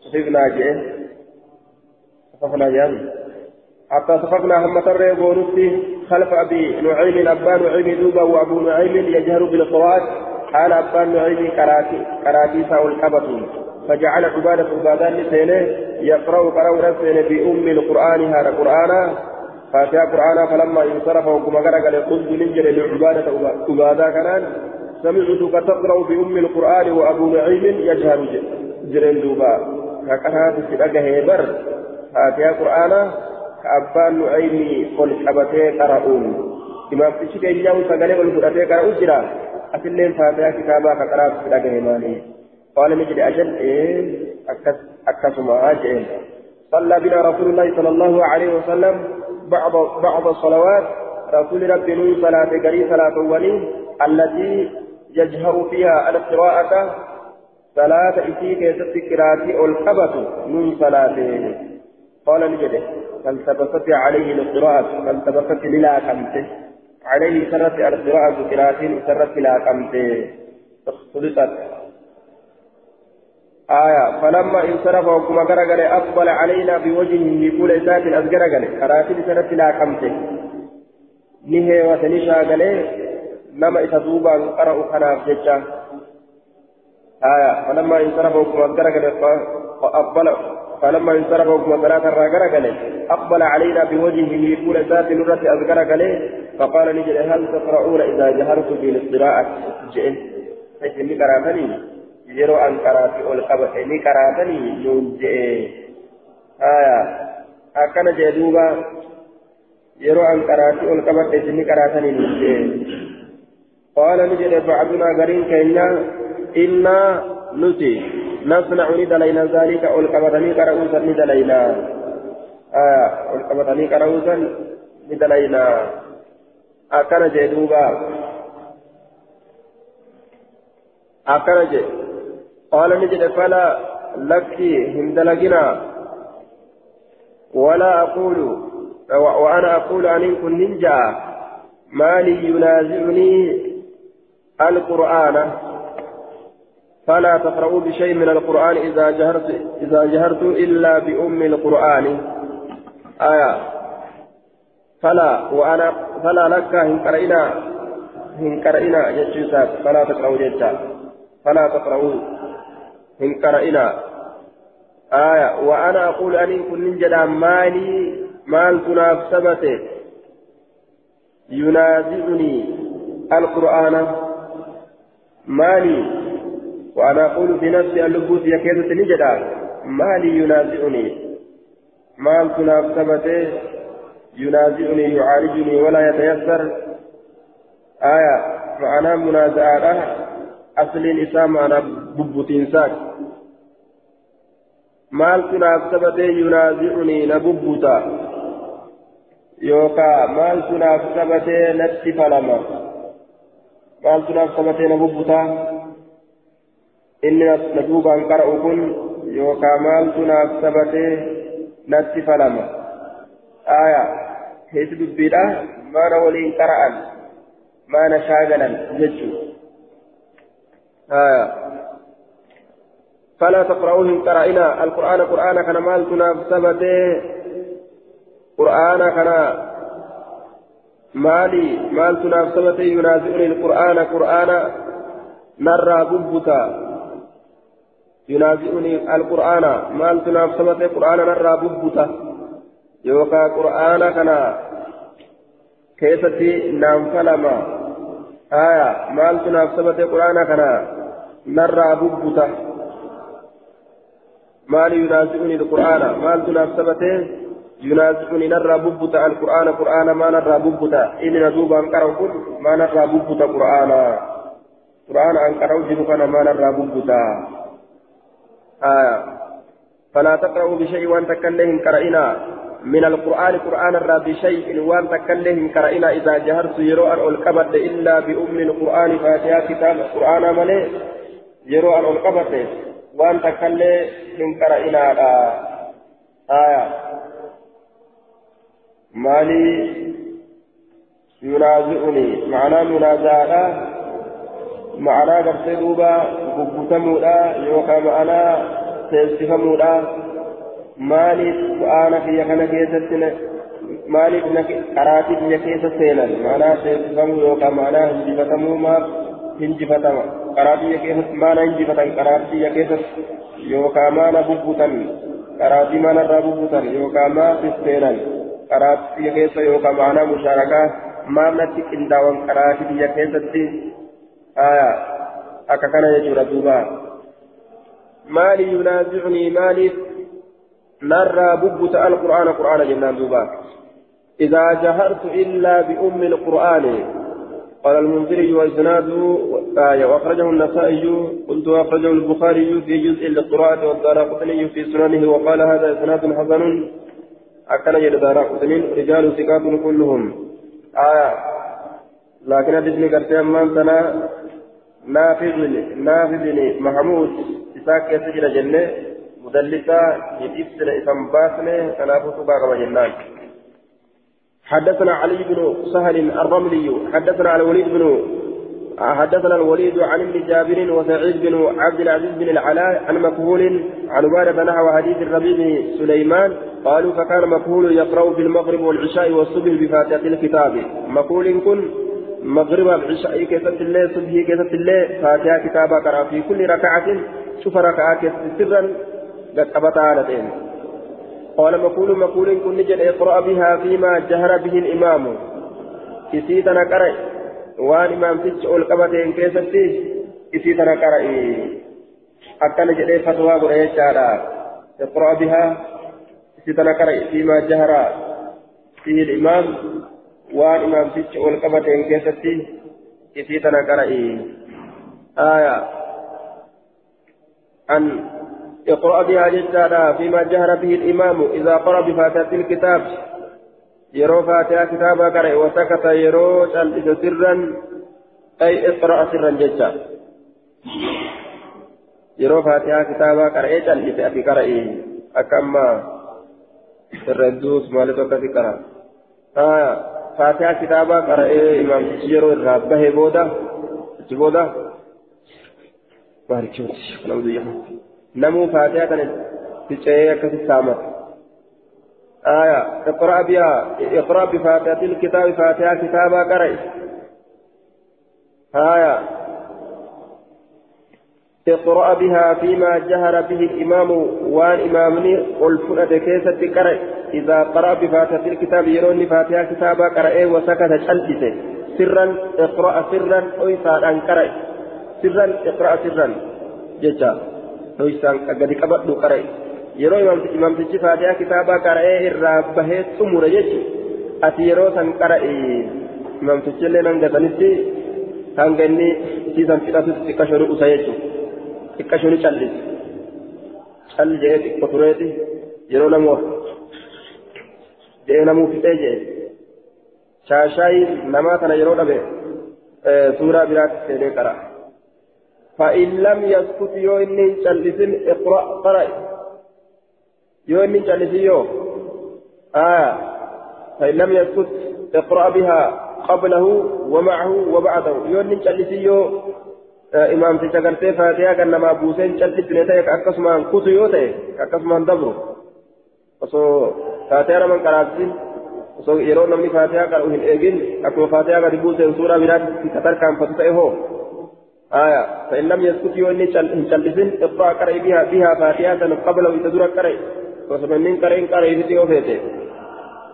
صففنا جئ. صففنا جان حتى صففنا هم ترى بونسي خلف أبي نعيم أبا نعيم دوبا وأبو نعيم يجهر بالقراءة. حال أبا نعيم كراتي كراتي ساو الكبط فجعل عبادة عبادان لسينه يقرأ قرأ نفسه بأم القرآن هذا قرآن فاتح قرآن فلما انصرف وكما قرأ قلت ننجل لعبادة عبادة كان سمعتك تقرأ بأم القرآن وأبو نعيم يجهر جرين دوبا. كأنها تسلقه هيبر. هاتيا قرآن كأبان نعيم قل حبتي قرأون. إمام تشك إياه سقلي قل حبتي قرأون جرا أسلين فاتيا كتابا كقرأ تسلقه هيماني قال نجد أجل إيه؟ أكسما أجل صلى بنا رسول الله صلى الله عليه وسلم بعض بعض الصلوات. رسول ربي صلاة قري صلاة ولي التي يجهر فيها القراءة. صلاة إتي كيست قراءة القبة من صلاته. قال نجده فالتبست عليه القراءة فالتبست للا كمته. عليه سرت القراءة قراءة سرت لا اختلطت آية فلما انصرف وكما غرغل أقبل علينا بوجهه بكل ذات أزغرغل قراءة سرت لا كمته نهي وتنشا غليه nama isa duubaan qara'u kanaaf jecha آية فلما انصرفوا كما أذكرك أقبل فلما انصرف وكما الراجل أقبل علينا بوجهه كل ذات نرة أذكر فقال نجد هل تقرؤون إذا جهرت بالقراءة جئن. فجني قراتني يرو أن قرأتي أول قبتني قراتني نون آية. أكن جدوبا يرو أن قرأتي أول قبتني قراتني نون قال نجد بعضنا قرين كينا إنا نتي نصنع ندلينا ذلك والقبطني كرؤوسا ندلينا آه والقبطني كرؤوسا ندلينا أكن جدوبا أكن جد قال نجد فلا لك هندلقنا ولا أقول وأنا أقول أن كن ننجا ما لي ينازعني القرآن فلا تقرؤوا بشيء من القرآن إذا جهرت إذا جهرت إلا بأم القرآن آية فلا وأنا فلا لك إن قرئنا إن قرئنا يجوزات فلا تقرأوا جدا. فلا تقرؤوا إن قرئنا. آية. وأنا أقول أن كن جدا مالي مال تنافسبته ينازعني القرآن. مالي. وأنا أقول بنفسي اللبوس يكيد نجدا. ما لي ينازعني. مال تناف ثبته ينازعني يعالجني ولا يتيسر آية معنى منازعة أصل الإسلام أنا ببتين ساك maal tunaaf sabatee yunaazi'unii na bubbuta yookaa maal tunaaf sabatee natti falama maal tunaaf sabatee na bubbuta inni na duubaan qara'u kun yookaan heesi dubbiidha maana waliin qara'an maana shaagalan jechuu aya فلا تقرؤوهم قرائنا. القرآن قرآن كان مال تناف سبته قرآن كان مالي مال تناف سبته ينازعني القرآن قرآن نرى ببتا. ينازعني القرآن مال تناف سمت القرآن نرى ببتا. يوكا قرآن كنا كيستي نام فلما آية مال تناف سمت القرآن كنا نرى ببتا مال ينازعني القرآن مال تناف سمت ينازعني نرى ببتا القرآن قرآن ما نرى ببتا إن ندوب أنكره كل ما نرى ببتا قرآن قرآن أنكره جنوكنا ما نرى ببتا آية فلا تقرأوا بشيء وأن تكلهم كرائنا من القرآن قرآن الرا بشيء وأن تكلهم كرائنا إذا جهرت يروى الكبد إلا بأم القرآن فاتحة كتاب القرآن ملئ يروى الكبد وأن تكلهم كرائنا آية. مالي ينازعني. معناه منازعة. ma'anaa gartee duuba gugguutamuudha yookaan ma'anaa seessifamuudha maaliif qur'aana biyya kana keessatti maaliif qaraatii biyya keessa seenan ma'anaa seessifamuu yookaan ma'anaa hinjifatamuu maaf hinjifatama qaraa biyya keessatti maana hinjifatan qaraatii biyya keessatti yookaan maana bubbutan qaraatii maanarraa bubbutan yookaan maafis seenan qaraatii biyya keessa yookaan ma'anaa mushaarakaa maamnatti qindaawan qaraatii biyya keessatti أكا كان يجور دوبا مالي ينازعني مالي نرى ببت القرآن قرآن جنان دوبا. إذا جهرت إلا بأم القرآن. قال المنذري وإسناده آية وأخرجه النسائي قلت وأخرجه البخاري في جزء للقراءة والدارقطني في سننه وقال هذا إسناد حسن. أكن يد دارقطني رجال ثقات كلهم. آية. لكن حديثني قرتي أمان سنة. نافذ نافذ محمود. إساك يسجل جنة مدلسة يتبسل إسم باسنة تنافس باغم جنان حدثنا علي بن سهل الرملي حدثنا الوليد بن حدثنا الوليد عن ابن جابر وسعيد بن عبد العزيز بن العلاء عن مكهول عن عبادة نحو حديث الربيع بن سليمان قالوا فكان مكهول يقرأ في المغرب والعشاء والصبح بفاتحة الكتاب مكهول كن مغرب العشاء كيست الله صبح كيست الله فاتحة كتابة قرأ في كل ركعة شوف ركعة سرا قبطة هالتين قال مقول مقول كن نجد اقرأ بها فيما جهر به الإمام. كسيتنا قرأ. وان إمام تج القبطين كيستي كسيتنا قرأ. أكن جد فتوى قرأ اقرأ بها. كسيتنا قرأ فيما جهر فيه الإمام. وان إمام تج القبطين كيستي كسيتنا قرأ. آية. أن اقرأ بها جدادا فيما جهر به الإمام إذا قرأ بفاتحة الكتاب. يرو فاتحة كتابا قرأ وسكت يرو تلبس سرا أي اقرأ سرا جدا يرو فاتحة كتابا قرأ تلبس أبي قرأ أكما سر الدوس مالك وكفي قرأ آه فاتحة كتابا قرأ إمام. يرو الرابه بودا بودا بارك الله نمو فاتحة تشيء كتسامة آية اقرأ بها اقرأ بفاتحة الكتاب فاتحة كتابا قرأ آية اقرأ بها فيما جهر به الإمام وان إمامني قل فرد كيسة قرأ إذا قرأ بفاتحة الكتاب يروني فاتحة كتابا قرأ وسكت شلته سرا اقرأ سرا ويسارا قرأ سرا اقرأ سرا جدا hoysaan gadi qabadhu qara'e yeroo imamtichi faatiyaa kitaabaa qara'ee irraa bahee xumure jechi ati yeroo san qara'e imamtichillee nan gatanitti hanga inni siisan fixatutti xiqqa shoni usa jechuudha xiqqa shoni callisi calli jedhee xiqqo tureeti yeroo namu jedhee namuu fixee jedhe shaashaayi namaa kana yeroo dhabe suuraa biraatti seenee qara'a. فإن لم يسكت يو إني جلسن اقرأ قرأ. يو إني جلسن يو. آه. فإن لم يسكت اقرأ بها قبله ومعه وبعده. يو إني جلسن يو. آه إمام تشكرتي فاتحة كأنما بوسين جلسن نتايك أكسمان كتو يو تايك أكسمان دبرو. osoo faateera man qaraabsin osoo yeroo namni faateha qaru hin eegin akkuma faateha gadi buuseen suuraa biraatti katarkaanfatu آية فإن لم يسكت يوني شلسن اقرأ قرأ بها بها فاتحة قبل ويتدور قرأ وسمنين قرأ قرأ في يوفيته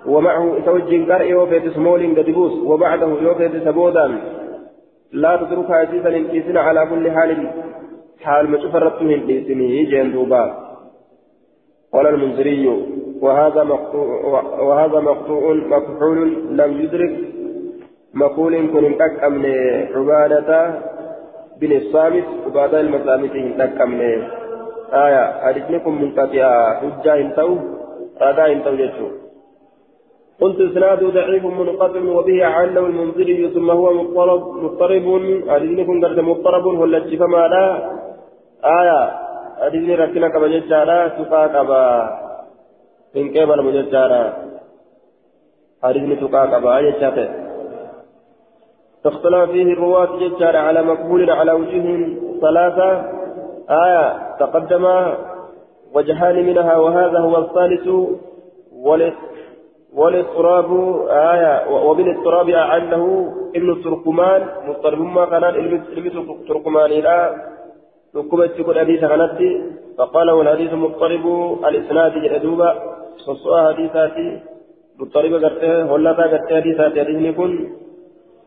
ومعه توجه قرأ يوفيت سمول قدبوس. وبعده يوفيت سبودا لا تترك عزيزا انكيسنا على كل حال. حال ما تفرطه انكيسني جندوبا قال المنذري وهذا مقطوع وهذا مقطوع مفعول لم يدرك مقول كن من عبادة بن الصامت وبعد المسامت تكمل آية حديثكم منقطع حجة انتو رادا انتو جتشو قلت اسناده ضعيف منقطع وبه عنه المنذري ثم هو مضطرب مضطرب حديثكم قد مضطرب ولا فما لا. آية حديث ركنا كما جتشارا سقا كما إن كبر مجتشارا حديث سقا كما جتشارا اختلف فيه الرواة ججار على مقبول على وجوه ثلاثة. آية تقدم وجهان منها وهذا هو الثالث. والاضطراب آية وبالاضطراب أعله ابن التركمان مضطرب ما كان ابن التركمان إلى ركبت تكون حديث كانت فقال والحديث مضطرب. الإسناد جدوبا فصوى حديثاتي. مضطرب قرته ولا قرته حديثاتي.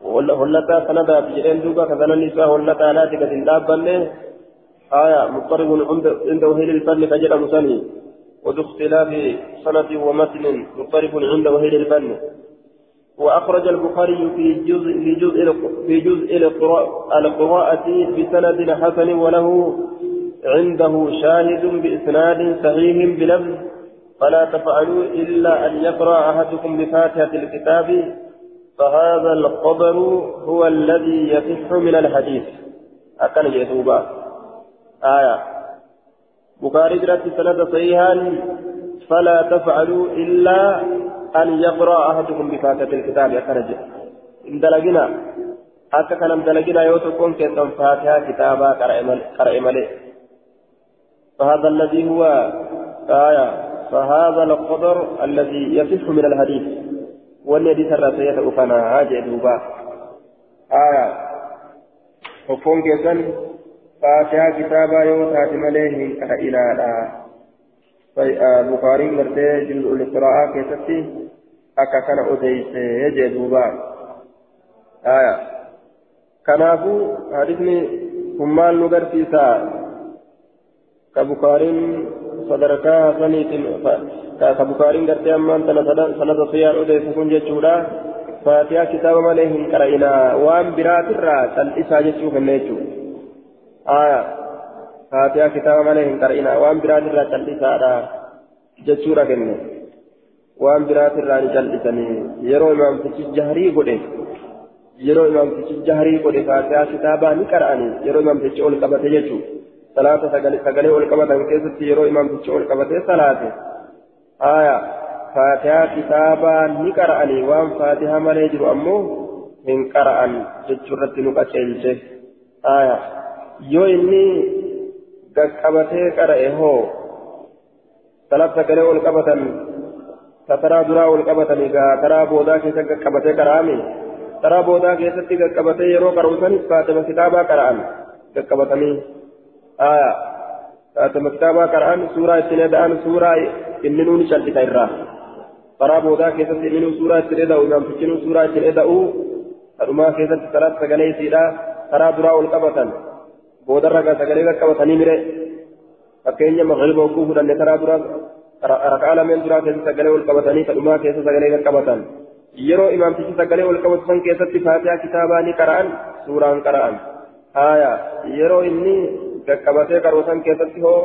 يكون هلتا سندا بجرين دوبا كذا النساء هلتا لا تكت دابا آية مضطرب عند وهيل الفن فجر مسني وذو اختلاف سند ومتن مضطرب عند وهيل الفن وأخرج البخاري في جزء في جزء في جزء القراءة بسند حسن وله عنده شاهد بإسناد صحيح بلفظ فلا تفعلوا إلا أن يقرأ أحدكم بفاتحة الكتاب فهذا القدر هو الذي يصح من الحديث. أكن يتوبا آية. بخاري جرت سند صحيحا فلا تفعلوا إلا أن يقرأ أحدكم بفاتحة الكتاب. أكرج إن دلقنا. akka kanam dalagina tokkoon keessan faatihaa kitaabaa qara'e malee فهذا الذي هو. آية. فهذا القدر الذي يصح من الحديث. Wanni adii sarraa ta'ee ta'u kanaa jee duuba aya tokkoon keessan faatihaa kitaabaa yoo taate malee hin qara'inaadha بخاري مرتي جزء القراءة كيستي أكا كان أديس يجي دوبا آية كنافو حديثني همال نغرتيسا كبخاري صدركا حسنيت كبخاري غرتي أمان سنة صيار أديس كن جتشودا فاتحة كتاب مالهم قرأنا وان برات الرا تلئسا جتشو كنيتشو آية. فاتحة كتاب مالهم قرأنا وان برات الرا تلئسا جتشورا كنيتشو waan biraatirraa ni jal'isanii yeroo imaamtichi jahrii godhe yeroo imaamtichi jahrii godhe faatihaa kitaabaa ni qara'anii yeroo imaamtichi ol qabate jechuun salaata sagalee ol qabatan keessatti yeroo imaamtichi ol qabate salaate haaya faatihaa kitaabaa ni qara'anii waan faatihaa malee jiru ammoo hin qara'an jechuurratti nu qaceelche haaya yoo inni gaqqabatee qara'e hoo salaata sagalee ol qabatan taraa duraa ol qabatanii gaa taraa boodaa keessa qaqqabatee qara'ame taraa boodaa keessatti qaqqabatee yeroo qara'usanis ittiin eda'an suuraa inni nuuni cal'isa irraa taraa boodaa keessatti inni nuu suuraa ittiin eda'u imaamtichinuu suuraa ittiin eda'u kadhumaa keessatti salaat sagalee isiidha taraa duraa ol qabatan boodarra sagalee qaqqabatanii mire fakkeenya magriba hogguu fudhanne taraa duraa rakaa lameen duraa keessa sagalee ol qabatanii kadhumaa keessa sagalee qaqqabatan yeroo imaamtichi sagalee ol qabatu san keessatti faatihaa kitaabaa ni qara'an suuraan qara'an haaya yeroo inni san keessatti hoo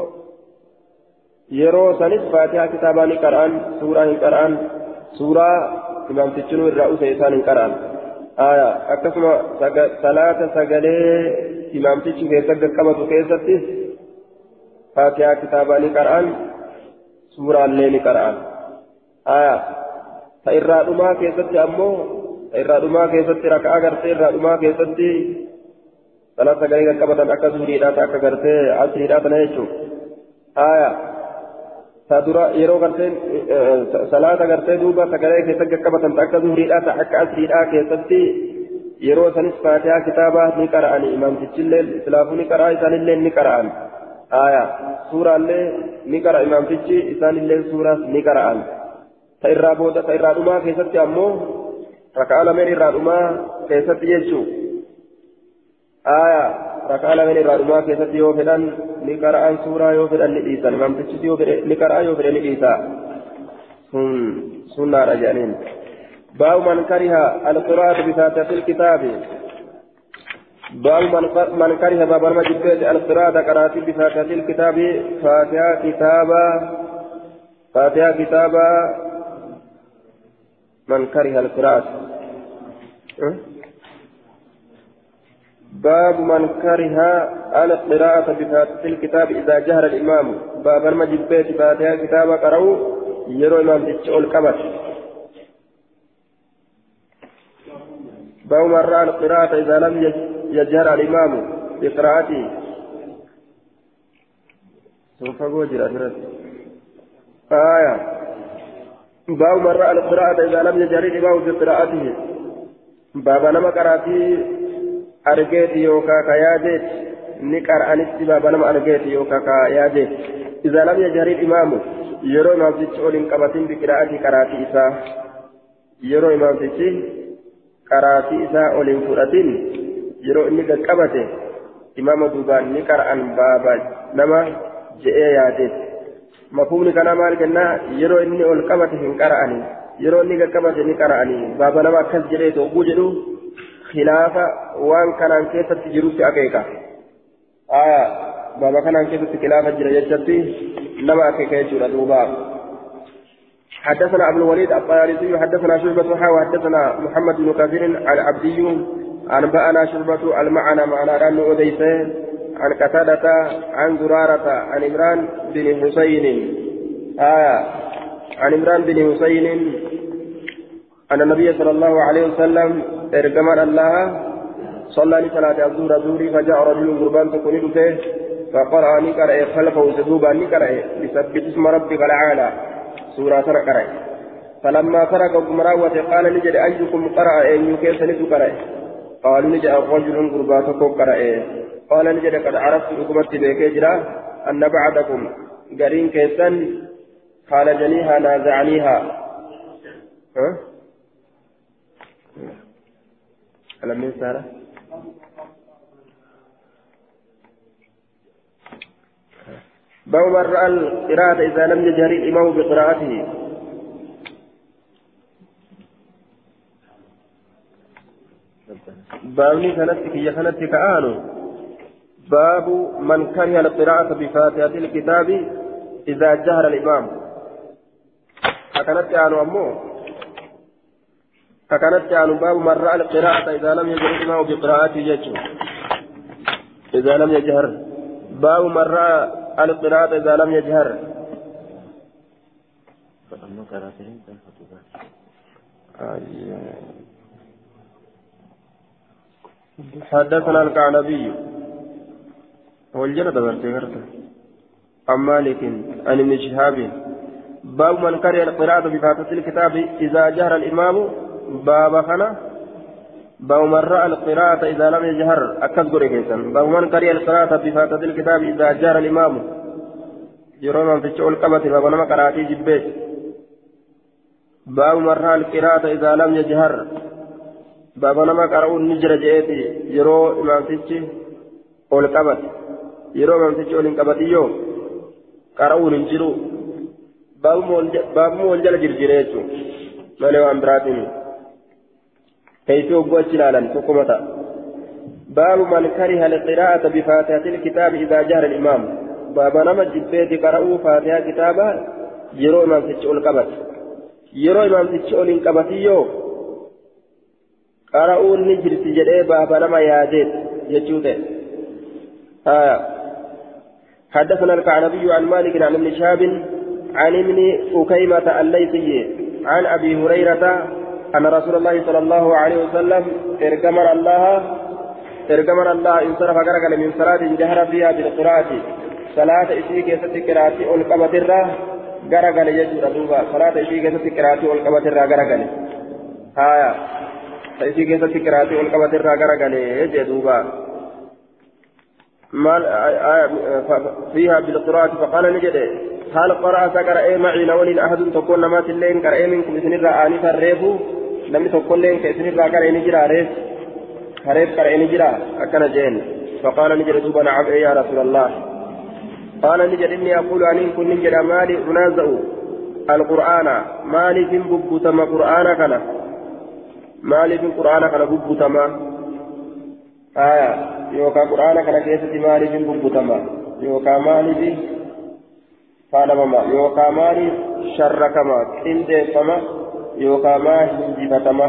yeroo sanis faatihaa kitaabaa ni qara'an suuraa hin qara'an suuraa imaamtichinuu irraa use isaan hin qara'an haaya akkasuma salaata sagalee imaamtichi keessa qaqqabatu keessatti faatihaa kitaabaa ni qara'an suuraallee ni qara'an aya ta irraa dhumaa keessatti ammoo ta irraa dhumaa keessatti rakaa gartee irraa dhumaa keessatti akka zuhriidhaa ta akka gartee asriidhaa tana jechuun aya ta dura yeroo gartee salaata gartee duuba sagalee keessatti qaqqabatan ta akka zuhriidhaa ta akka asriidhaa keessatti yeroo sanis faatihaa kitaabaa ni qara'ani imaamtichillee islaafuu ni qara'a isaanillee ni qara'an aya suuraallee ni qara imaamtichi isaanillee suuraas ni qara'an ta irraa booda ta irraa dhumaa keessatti ammoo rakaa lameen irraa dhumaa keessatti jechuu aya rakaa lameen irraa dhumaa keessatti yoo fedhan ni qara'an suuraa yoo fedhan ni dhiisan imaamtichis yoo fedhe ni qara'a yoo fedhe ni dhiisa. Sun sunnaadha jedhaniin. باب من كره القراءة بفاتحة الكتاب باب من كره باب المجد القراءة قرأت بفاتحة الكتاب فاتحة كتابا فاتحة كتابا من كره القراءة باب من كره القراءة بفاتحة الكتاب إذا جهر الإمام. باب المجد فاتحة كتابا قرأوا يرو إمام تشعل كبر. باب من رأى القراءة إذا لم يجهر الإمام بقراءته. سوف أقول آية. باب من رأى القراءة إذا لم يجهر الإمام بقراءته. باب نما قراتي أرجيت يوكا كياجيت نكر أنت باب نما أرجيت يوكا كياجيت إذا لم يجهر الإمام يرو إمام تشعر إن قبتين بقراءته قراتي إسا يرو إمام تشعر qaraatii isaa oliin fudhatin yeroo inni qaqqabate imaama duubaan ni qara'an baaba nama je'ee yaadeet mafhumni kanaa maal kennaa yeroo inni ol qabate hin qara'ani yeroo inni qaqqabate ni qara'ani baaba nama akkas jedhee togguu jedhu waan kanaan keessatti jirutti akeeka. Aya baaba kanaan keessatti khilaafa jira jechatti nama akeeka jechuudha duubaa حدثنا ابو الوليد الطيالسي حدثنا شعبة وحدثنا محمد بن كثير عن عبدي أنبأنا شعبة المعنى معنى أن أديسه عن قتادة عن زرارة عن عمران بن حسين آية عن عمران بن حسين أن النبي صلى الله عليه وسلم ارجمن الله صلى لصلاة الظهر زوري فجاء رجل قربان تكون فيه فقرأ نكرأ خلفه سدوبا نكرأ بسبح اسم ربك الأعلى سورة قرأ فلما فرق مراوة قال نجد أيكم قرأ أن يكيس نجد قرأ قالوا نجد رجل قرباتكم قرأ قال نجد قد عرفت حكمت بك أن بعدكم قرين كيسا خالجنيها نازعنيها ها ألم ينسى باب من رأى القراءة إذا لم يجهر الإمام بقراءته. بابني كانت هي كانت كآنو باب من كره القراءة بفاتحة الكتاب إذا جهر الإمام. أكنت آنو أمو؟ أكنت آنو باب من رأى القراءة إذا لم يجهر الإمام بقراءته يجهر. إذا لم يجهر. باب من رأى القراءة إذا لم يجهر. حدثنا الكعنبي والجنة دبرت عن مالك عن ابن شهاب. باب من كره القراءة بفاتحة الكتاب إذا جهر الإمام باب خنا باب من رأى القراءة إذا لم يجهر أكثر كيسا باب من قرأ القراءة بفاتحة الكتاب إذا جهر الإمام يرون في الشؤون قبط باب نما قرأتي جبيت باب من رأى القراءة إذا لم يجهر باب نما قرأوا النجر جئتي يرو إمام تيجي أول قبط يرو إمام تيجي أول قبط يو قرأوا ننجرو باب مول جل جرجريتو مالي وان براتني كيف وقوش لالا تقومتا باب من كره القراءة بفاتحة الكتاب إذا جهر الإمام. باب نما جبيت قرأوا فاتحة كتابا يرو إمام تتشؤ القبط يرو إمام تتشؤ القبطيو قرأوا النجر سجده باب نما ياديت يجوده. آه حدثنا الكعنبي عن مالك عن ابن شهاب عن ابن أكيمة الليثي عن أبي هريرة أن رسول الله صلى الله عليه وسلم ارجمر الله ارجمر الله انصرف غرقل من صلاة جهر فيها بالقراءة. صلاة إشي كيست قراءة والقمة الرا غرقل يجور دوبا. صلاة إشي كيست قراءة والقمة الرا غرقل آية. إشي كيست قراءة والقمة الرا غرقل يجي دوبا. مال فيها بالقراءة. فقال نجد هل قرأ سكر معي؟ لولين أحد تكون نمات اللين كرأي منكم إذن الرآني فالريفو namni tokkolleen ka isinirraa qaree ni jira reef kareef qaree ni jira akkana jeen. فقال نجد دوبا نعم يا رسول الله قال نجد إني أقول أن كن نجد مالي أنازع القرآن مالي في ببتما قرآن كان مالي في القرآن كان ببتما آية يوكا قرآن كان كيسة مالي في ببتما يوكا مالي في فالما يوكا مالي شركما كندي فما يوكا ما هنجفتما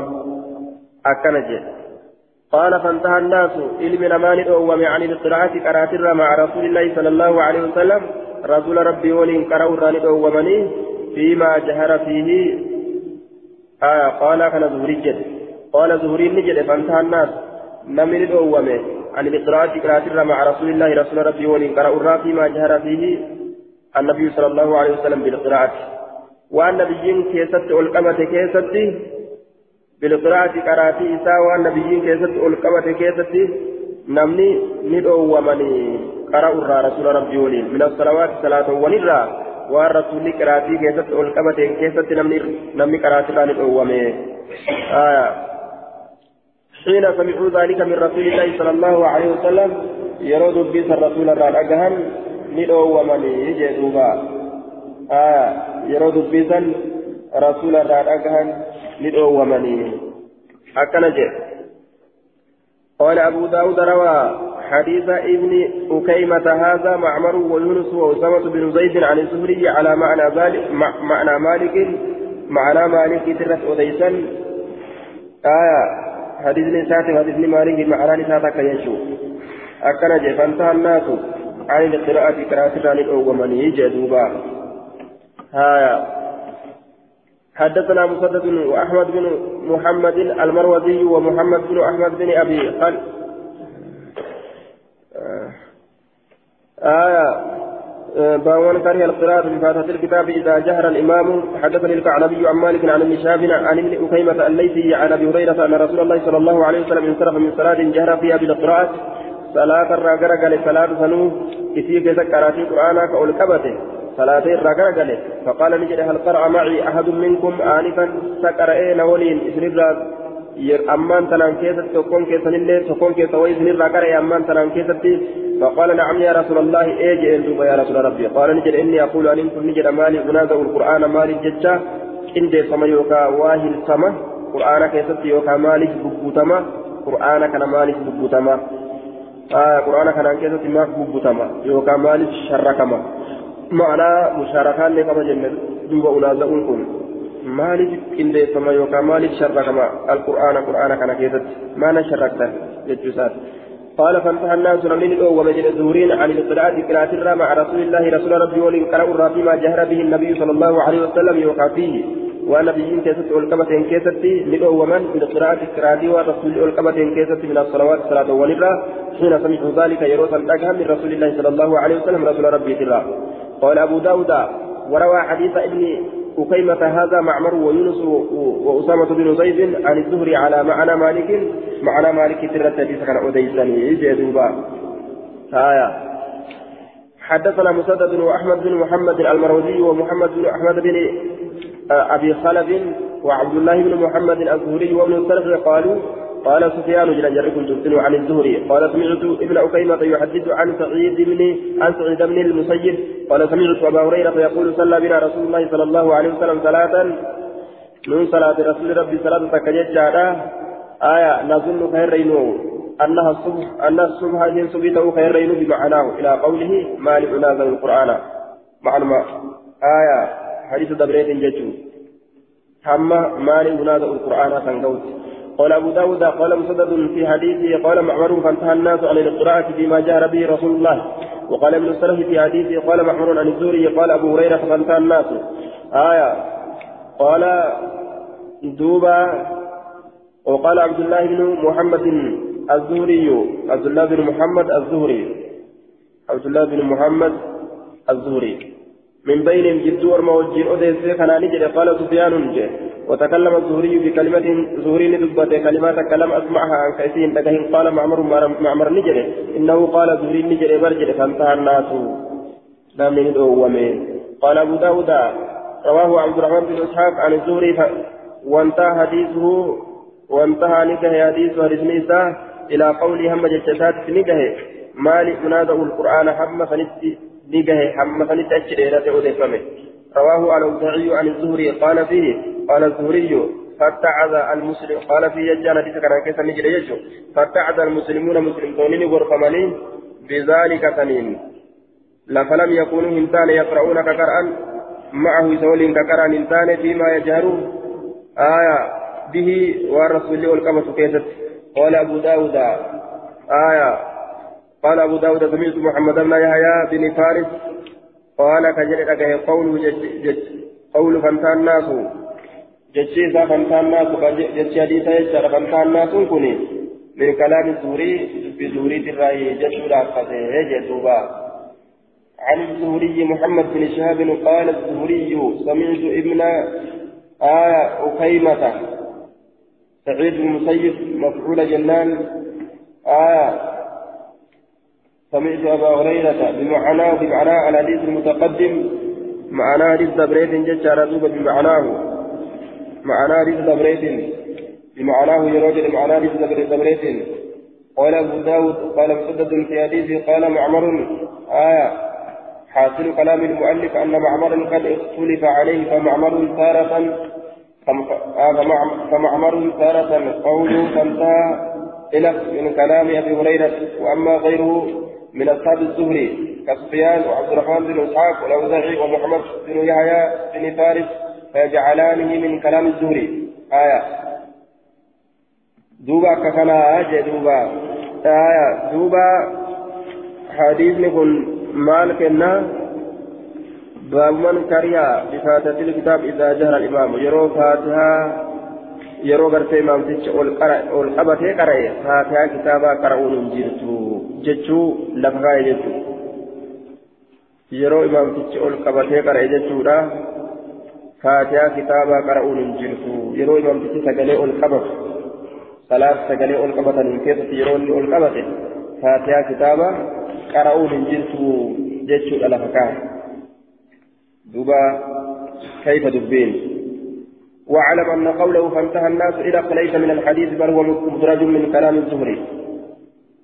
أكن جد قال فانتهى الناس علم نمان أوم عن القراءة قرات مع رسول الله صلى الله عليه وسلم. رسول ربي ولين قرأوا راني أومني فيما جهر فيه. آية قال كان زهري جد. قال زهري نجد فانتهى الناس. نمن أوم عن القراءة قرات مع رسول الله رسول ربي ولين قرأوا فيما جهر فيه. النبي صلى الله عليه وسلم بالقراءة ol qabate keessatti bilqiraati qaraatii isaa waan nabiyyiin keessatti ol qabate keessatti namni ni dhoowwamanii qara'u irraa rasuula rabbii waliin min assalawaati salaatawwan irraa waan rasuulli qiraatii keessatti ol qabate keessatti namni namni qaraatii irraa ni dhoowwame حين سمعوا ذلك من رسول الله صلى الله عليه وسلم يرود بيس الرسول الرال أجهن ندعو ومن يجي دوبا yeroo dubbisan rasuula irraa dhagahan ni dhoowwamanii akkana jedhe. قال أبو داود روى حديث ابن أكيمة هذا معمر ويونس وأسامة بن زيد عن الزهري على معنى ذلك معنى مالك معنى مالك ترت أديسا آية حديث نسات حديث مالك معنى نساتك يشوف أكنج فانتهى الناس عن القراءة قراءة ذلك ومن يجدوبا هايا حدثنا مسدد واحمد بن محمد المروزي ومحمد بن أحمد بن أبي خل آية. باون كره القراءة بفاتحة الكتاب إذا جهر الإمام. حدثني الكعنبي عن مالك عن ابن شهاب عن ابن أكيمة الليثي عن أبي هريرة أن رسول الله صلى الله عليه وسلم انصرف من صلاة جهر فيها بالقراءة صلاة الراجرة قال صلاة سنو إتيك ذكرات القرآن كأول كبته. صلاتين رقاقل فقال نجد هل قرأ معي أحد منكم آنفا سكر إيه نولين إسن ammaan tanaan keessatti tokkoon keessanillee tokkoon keessa wayii isinirraa qara'e ammaan tanaan keessatti فقال نعم يا رسول الله ايجي ان يا رسول ربي. قال نجد إني أقول أن كن نجد مالي انازع القرآن مالي ججا إن دي سما يوكا واهل سما. قرآن كيست يوكا مالي ببوتما. قرآن كان مالي ببوتما. آه قرآن كان كيست ما ببوتما. يوكا مالي شركما. معنى مشاركان لكما جنة دوب انازع كن maaliif qindeeffama yookaan maaliif sharrakama alqur'aana qur'aana kana keessatti? Maana sharraktan jechuu isaati? قال فانتهى الناس من الأول ومجد الزهرين عن القراءة قراءة مع رسول الله رسول ربي ولن قرأوا فيما جهر به النبي صلى الله عليه وسلم يوقع فيه ونبيين كيست والقبة كيست من ومن من القراءة قراءة ورسول والقبة كيست من الصلوات صلاة ولله حين سمعوا ذلك يروس الأجهم من رسول الله صلى الله عليه وسلم رسول ربي ترى قال أبو داود وروى حديث ابن أقيمة هذا معمر ويونس وأسامة بن زيد عن الزهري على معنى مالك معنى مالك ترى الحديث كان أديسني جدوبا آية. حدثنا مسدد وأحمد بن محمد المروزي ومحمد بن أحمد بن آه، أبي خلف وعبد الله بن محمد الزهري وابن السلف قالوا قال سفيان جل جركم تبتلوا عن الزهري. قال سمعت ابن أكيمة يحدث عن سعيد بن عن سعيد بن المسيب. قال سمعت أبا هريرة يقول صلى بنا رسول الله صلى الله عليه وسلم صلاة. من صلاة رسول ربي صلاة تكجت آية نظن خيرين أنها الصبح أن الصبح جن سبيته خيرين بمعناه. إلى قوله ما لعناذ القرآن. معلومة. آية حديث دبريت جتو هم ما لعناذ القرآن سنقوت. قال أبو داود قال مسدد في حديثه قال معمر فانتهى الناس عن القراءة فيما جهر به رسول الله. وقال ابن السلف في حديثه قال معمر عن الزوري قال أبو هريرة فانتهى الناس. آية. قال دوبا وقال عبد الله بن محمد الزهري عبد الله بن محمد الزهري. عبد الله بن محمد الزهري. من بين جد ورموجين أديس كان نجد. قال سفيان جي وتكلم الزهري بكلمة زهري ندبت كلمات كلام أسمعها عن كيسين لكن قال معمر معمر نجد. إنه قال زهري نجد برجد فانتهى الناس. لم ندعو قال أبو داود. رواه عبد الرحمن بن إسحاق عن الزهري. وانتهى حديثه وانتهى نكه حديث حديث إلى قول هم جتشات نكه مالك منادى القرآن حم فنتي نجه حم فنت أجل إلى رواه على الأوزاعي عن الزهري قال فيه قال الزهري فاتعظ المسلم قال فيه يجانا دي سكران كيسا نجل يجو فاتعظ المسلمون مسلمون غرفمنين بذلك سنين. لفلم يكونوا هنتان يقرؤون كقرآن معه سول كقرآن هنتان فيما يجهرون آية به والرسول والقبة كيست. قال أبو داود آية قال أبو داود سمعت محمد بن يحيى بن فارس قال كجل قوله جج قول فانتان ناس. ججيسا فانتان ناس جج حديثا يجر فانتان ناس كوني. من كلام الزهري بزهري الرأي جج الأخذه جدوبا عن الزهري محمد بن شهاب قال الزهري سمعت ابن آية أخيمة سعيد بن المسيب مفعول جنان آية سمعت أبا هريرة بمعناه بمعنى الحديث المتقدم معنى حديث دبريت ججار دوبا بمعناه. معنى حديث دبريت بمعناه يروج معنى حديث دبريت قال أبو داود قال مسدد في حديثه قال معمر آية حاصل كلام المؤلف أن معمر قد اختلف عليه فمعمر تارة فمعمر تارة قوله فانتهى إلى من كلام أبي هريرة وأما غيره من أصحاب الزهري كسفيان وعبد الرحمن بن إسحاق والأوزاعي ومحمد بن يحيى بن فارس فيجعلانه من كلام الزهري. آية. دوبا كفنا أجي دوبا. آية. دوبا حديث نقول مال كنا. باب من كريا بفاتحة الكتاب إذا جهر الإمام. يرو فاتحة. Yeroo gartee imaamtichi ol qabatee qara'e faatihaa kitaabaa qara'uun hin jirtu jechuu lafa kaa'e jechuu yeroo imaamtichi ol qabatee qara'e jechuudha faatihaa kitaabaa qara'uun hin jirtu yeroo imaamtichi sagalee ol qabatu salaat sagalee ol qabataniin keessatti yeroo inni ol qabate faatihaa kitaabaa qara'uun hin jirtu jechuudha lafa kaa'e دوبا كيف دبين واعلم أن قوله فانتهى الناس إلى ليس من الحديث بل هو مدرج من كلام الزهري.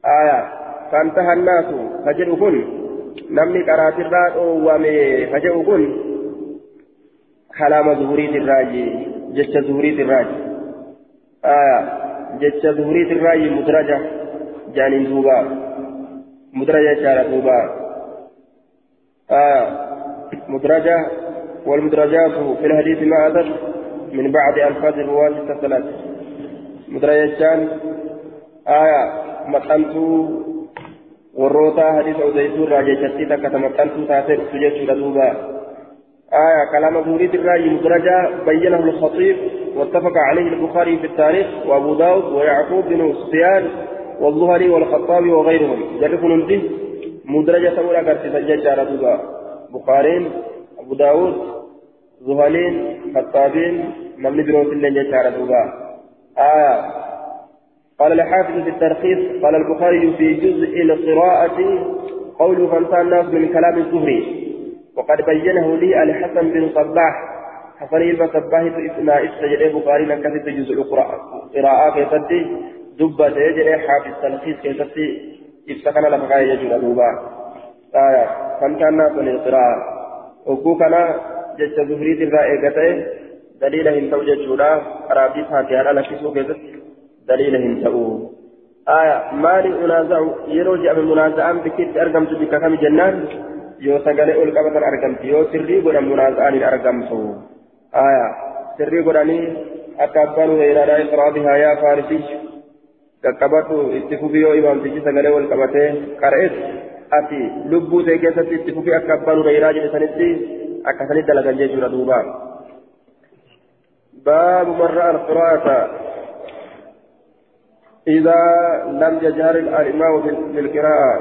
آية. فانتهى الناس. فجر كن. نمني قرات الراد ومي فجر كن. كلام زهري الراجي جت زهري الراجي آية. جت زهري الراجي مدرجة. جانين دوبا. مدرجة شارع دوبا. آية. مدرجة. والمدرجات في الحديث ما أتت. من بعد ألفاظ الرواة الثلاث مدرجة آية hadiisa udaytuu irraa jechatti takka tamaqqantuu taatee dhuftu jechuudha duuba آية كلام زهري الرأي مدرجة بينه الخطيب واتفق عليه البخاري في التاريخ وأبو داود ويعقوب بن سفيان والظهري والخطابي وغيرهم. جرفون به مدرجة أولى قرت سجد جارة بخارين أبو داود زهلين خطابين نمني بروت اللي جارة آية قال الحافظ في الترخيص قال البخاري في جزء القراءة قوله فانتهى الناس من كلام الزهري وقد بينه لي الحسن بن صباح حسن بن صباح إثناء استجد البخاري نكتب جزء القراءة في صدي دبة يجري حافظ التلخيص في صدي افتكنا لفقاية يجري دوبا آية فانتهى الناس من القراءة وكوكنا جج زهري الرائقة دليل هن توجد جودا رابي فاتحة على كسو كيست دليل هنتؤوا آية مالي منازع يروجع من منازعان بكيت أرقمت بك كم جنان يو سقالي أول قبطا أرقمت يو سري قد منازعان أرقمت آية سري قدني أكبر إلى لا إقرأ بها يا فارسي qaqqabatu itti fufi yoo imaamtichi sagalee wal qabatee qara'es. Ati lubbuu ta'e keessatti itti fufi akka abbaan hureyraa jedhe sanitti akkasanitti dalagan jechuudha duuba baabu marra alqiraata إذا لم يجهر الإمام بالقراءة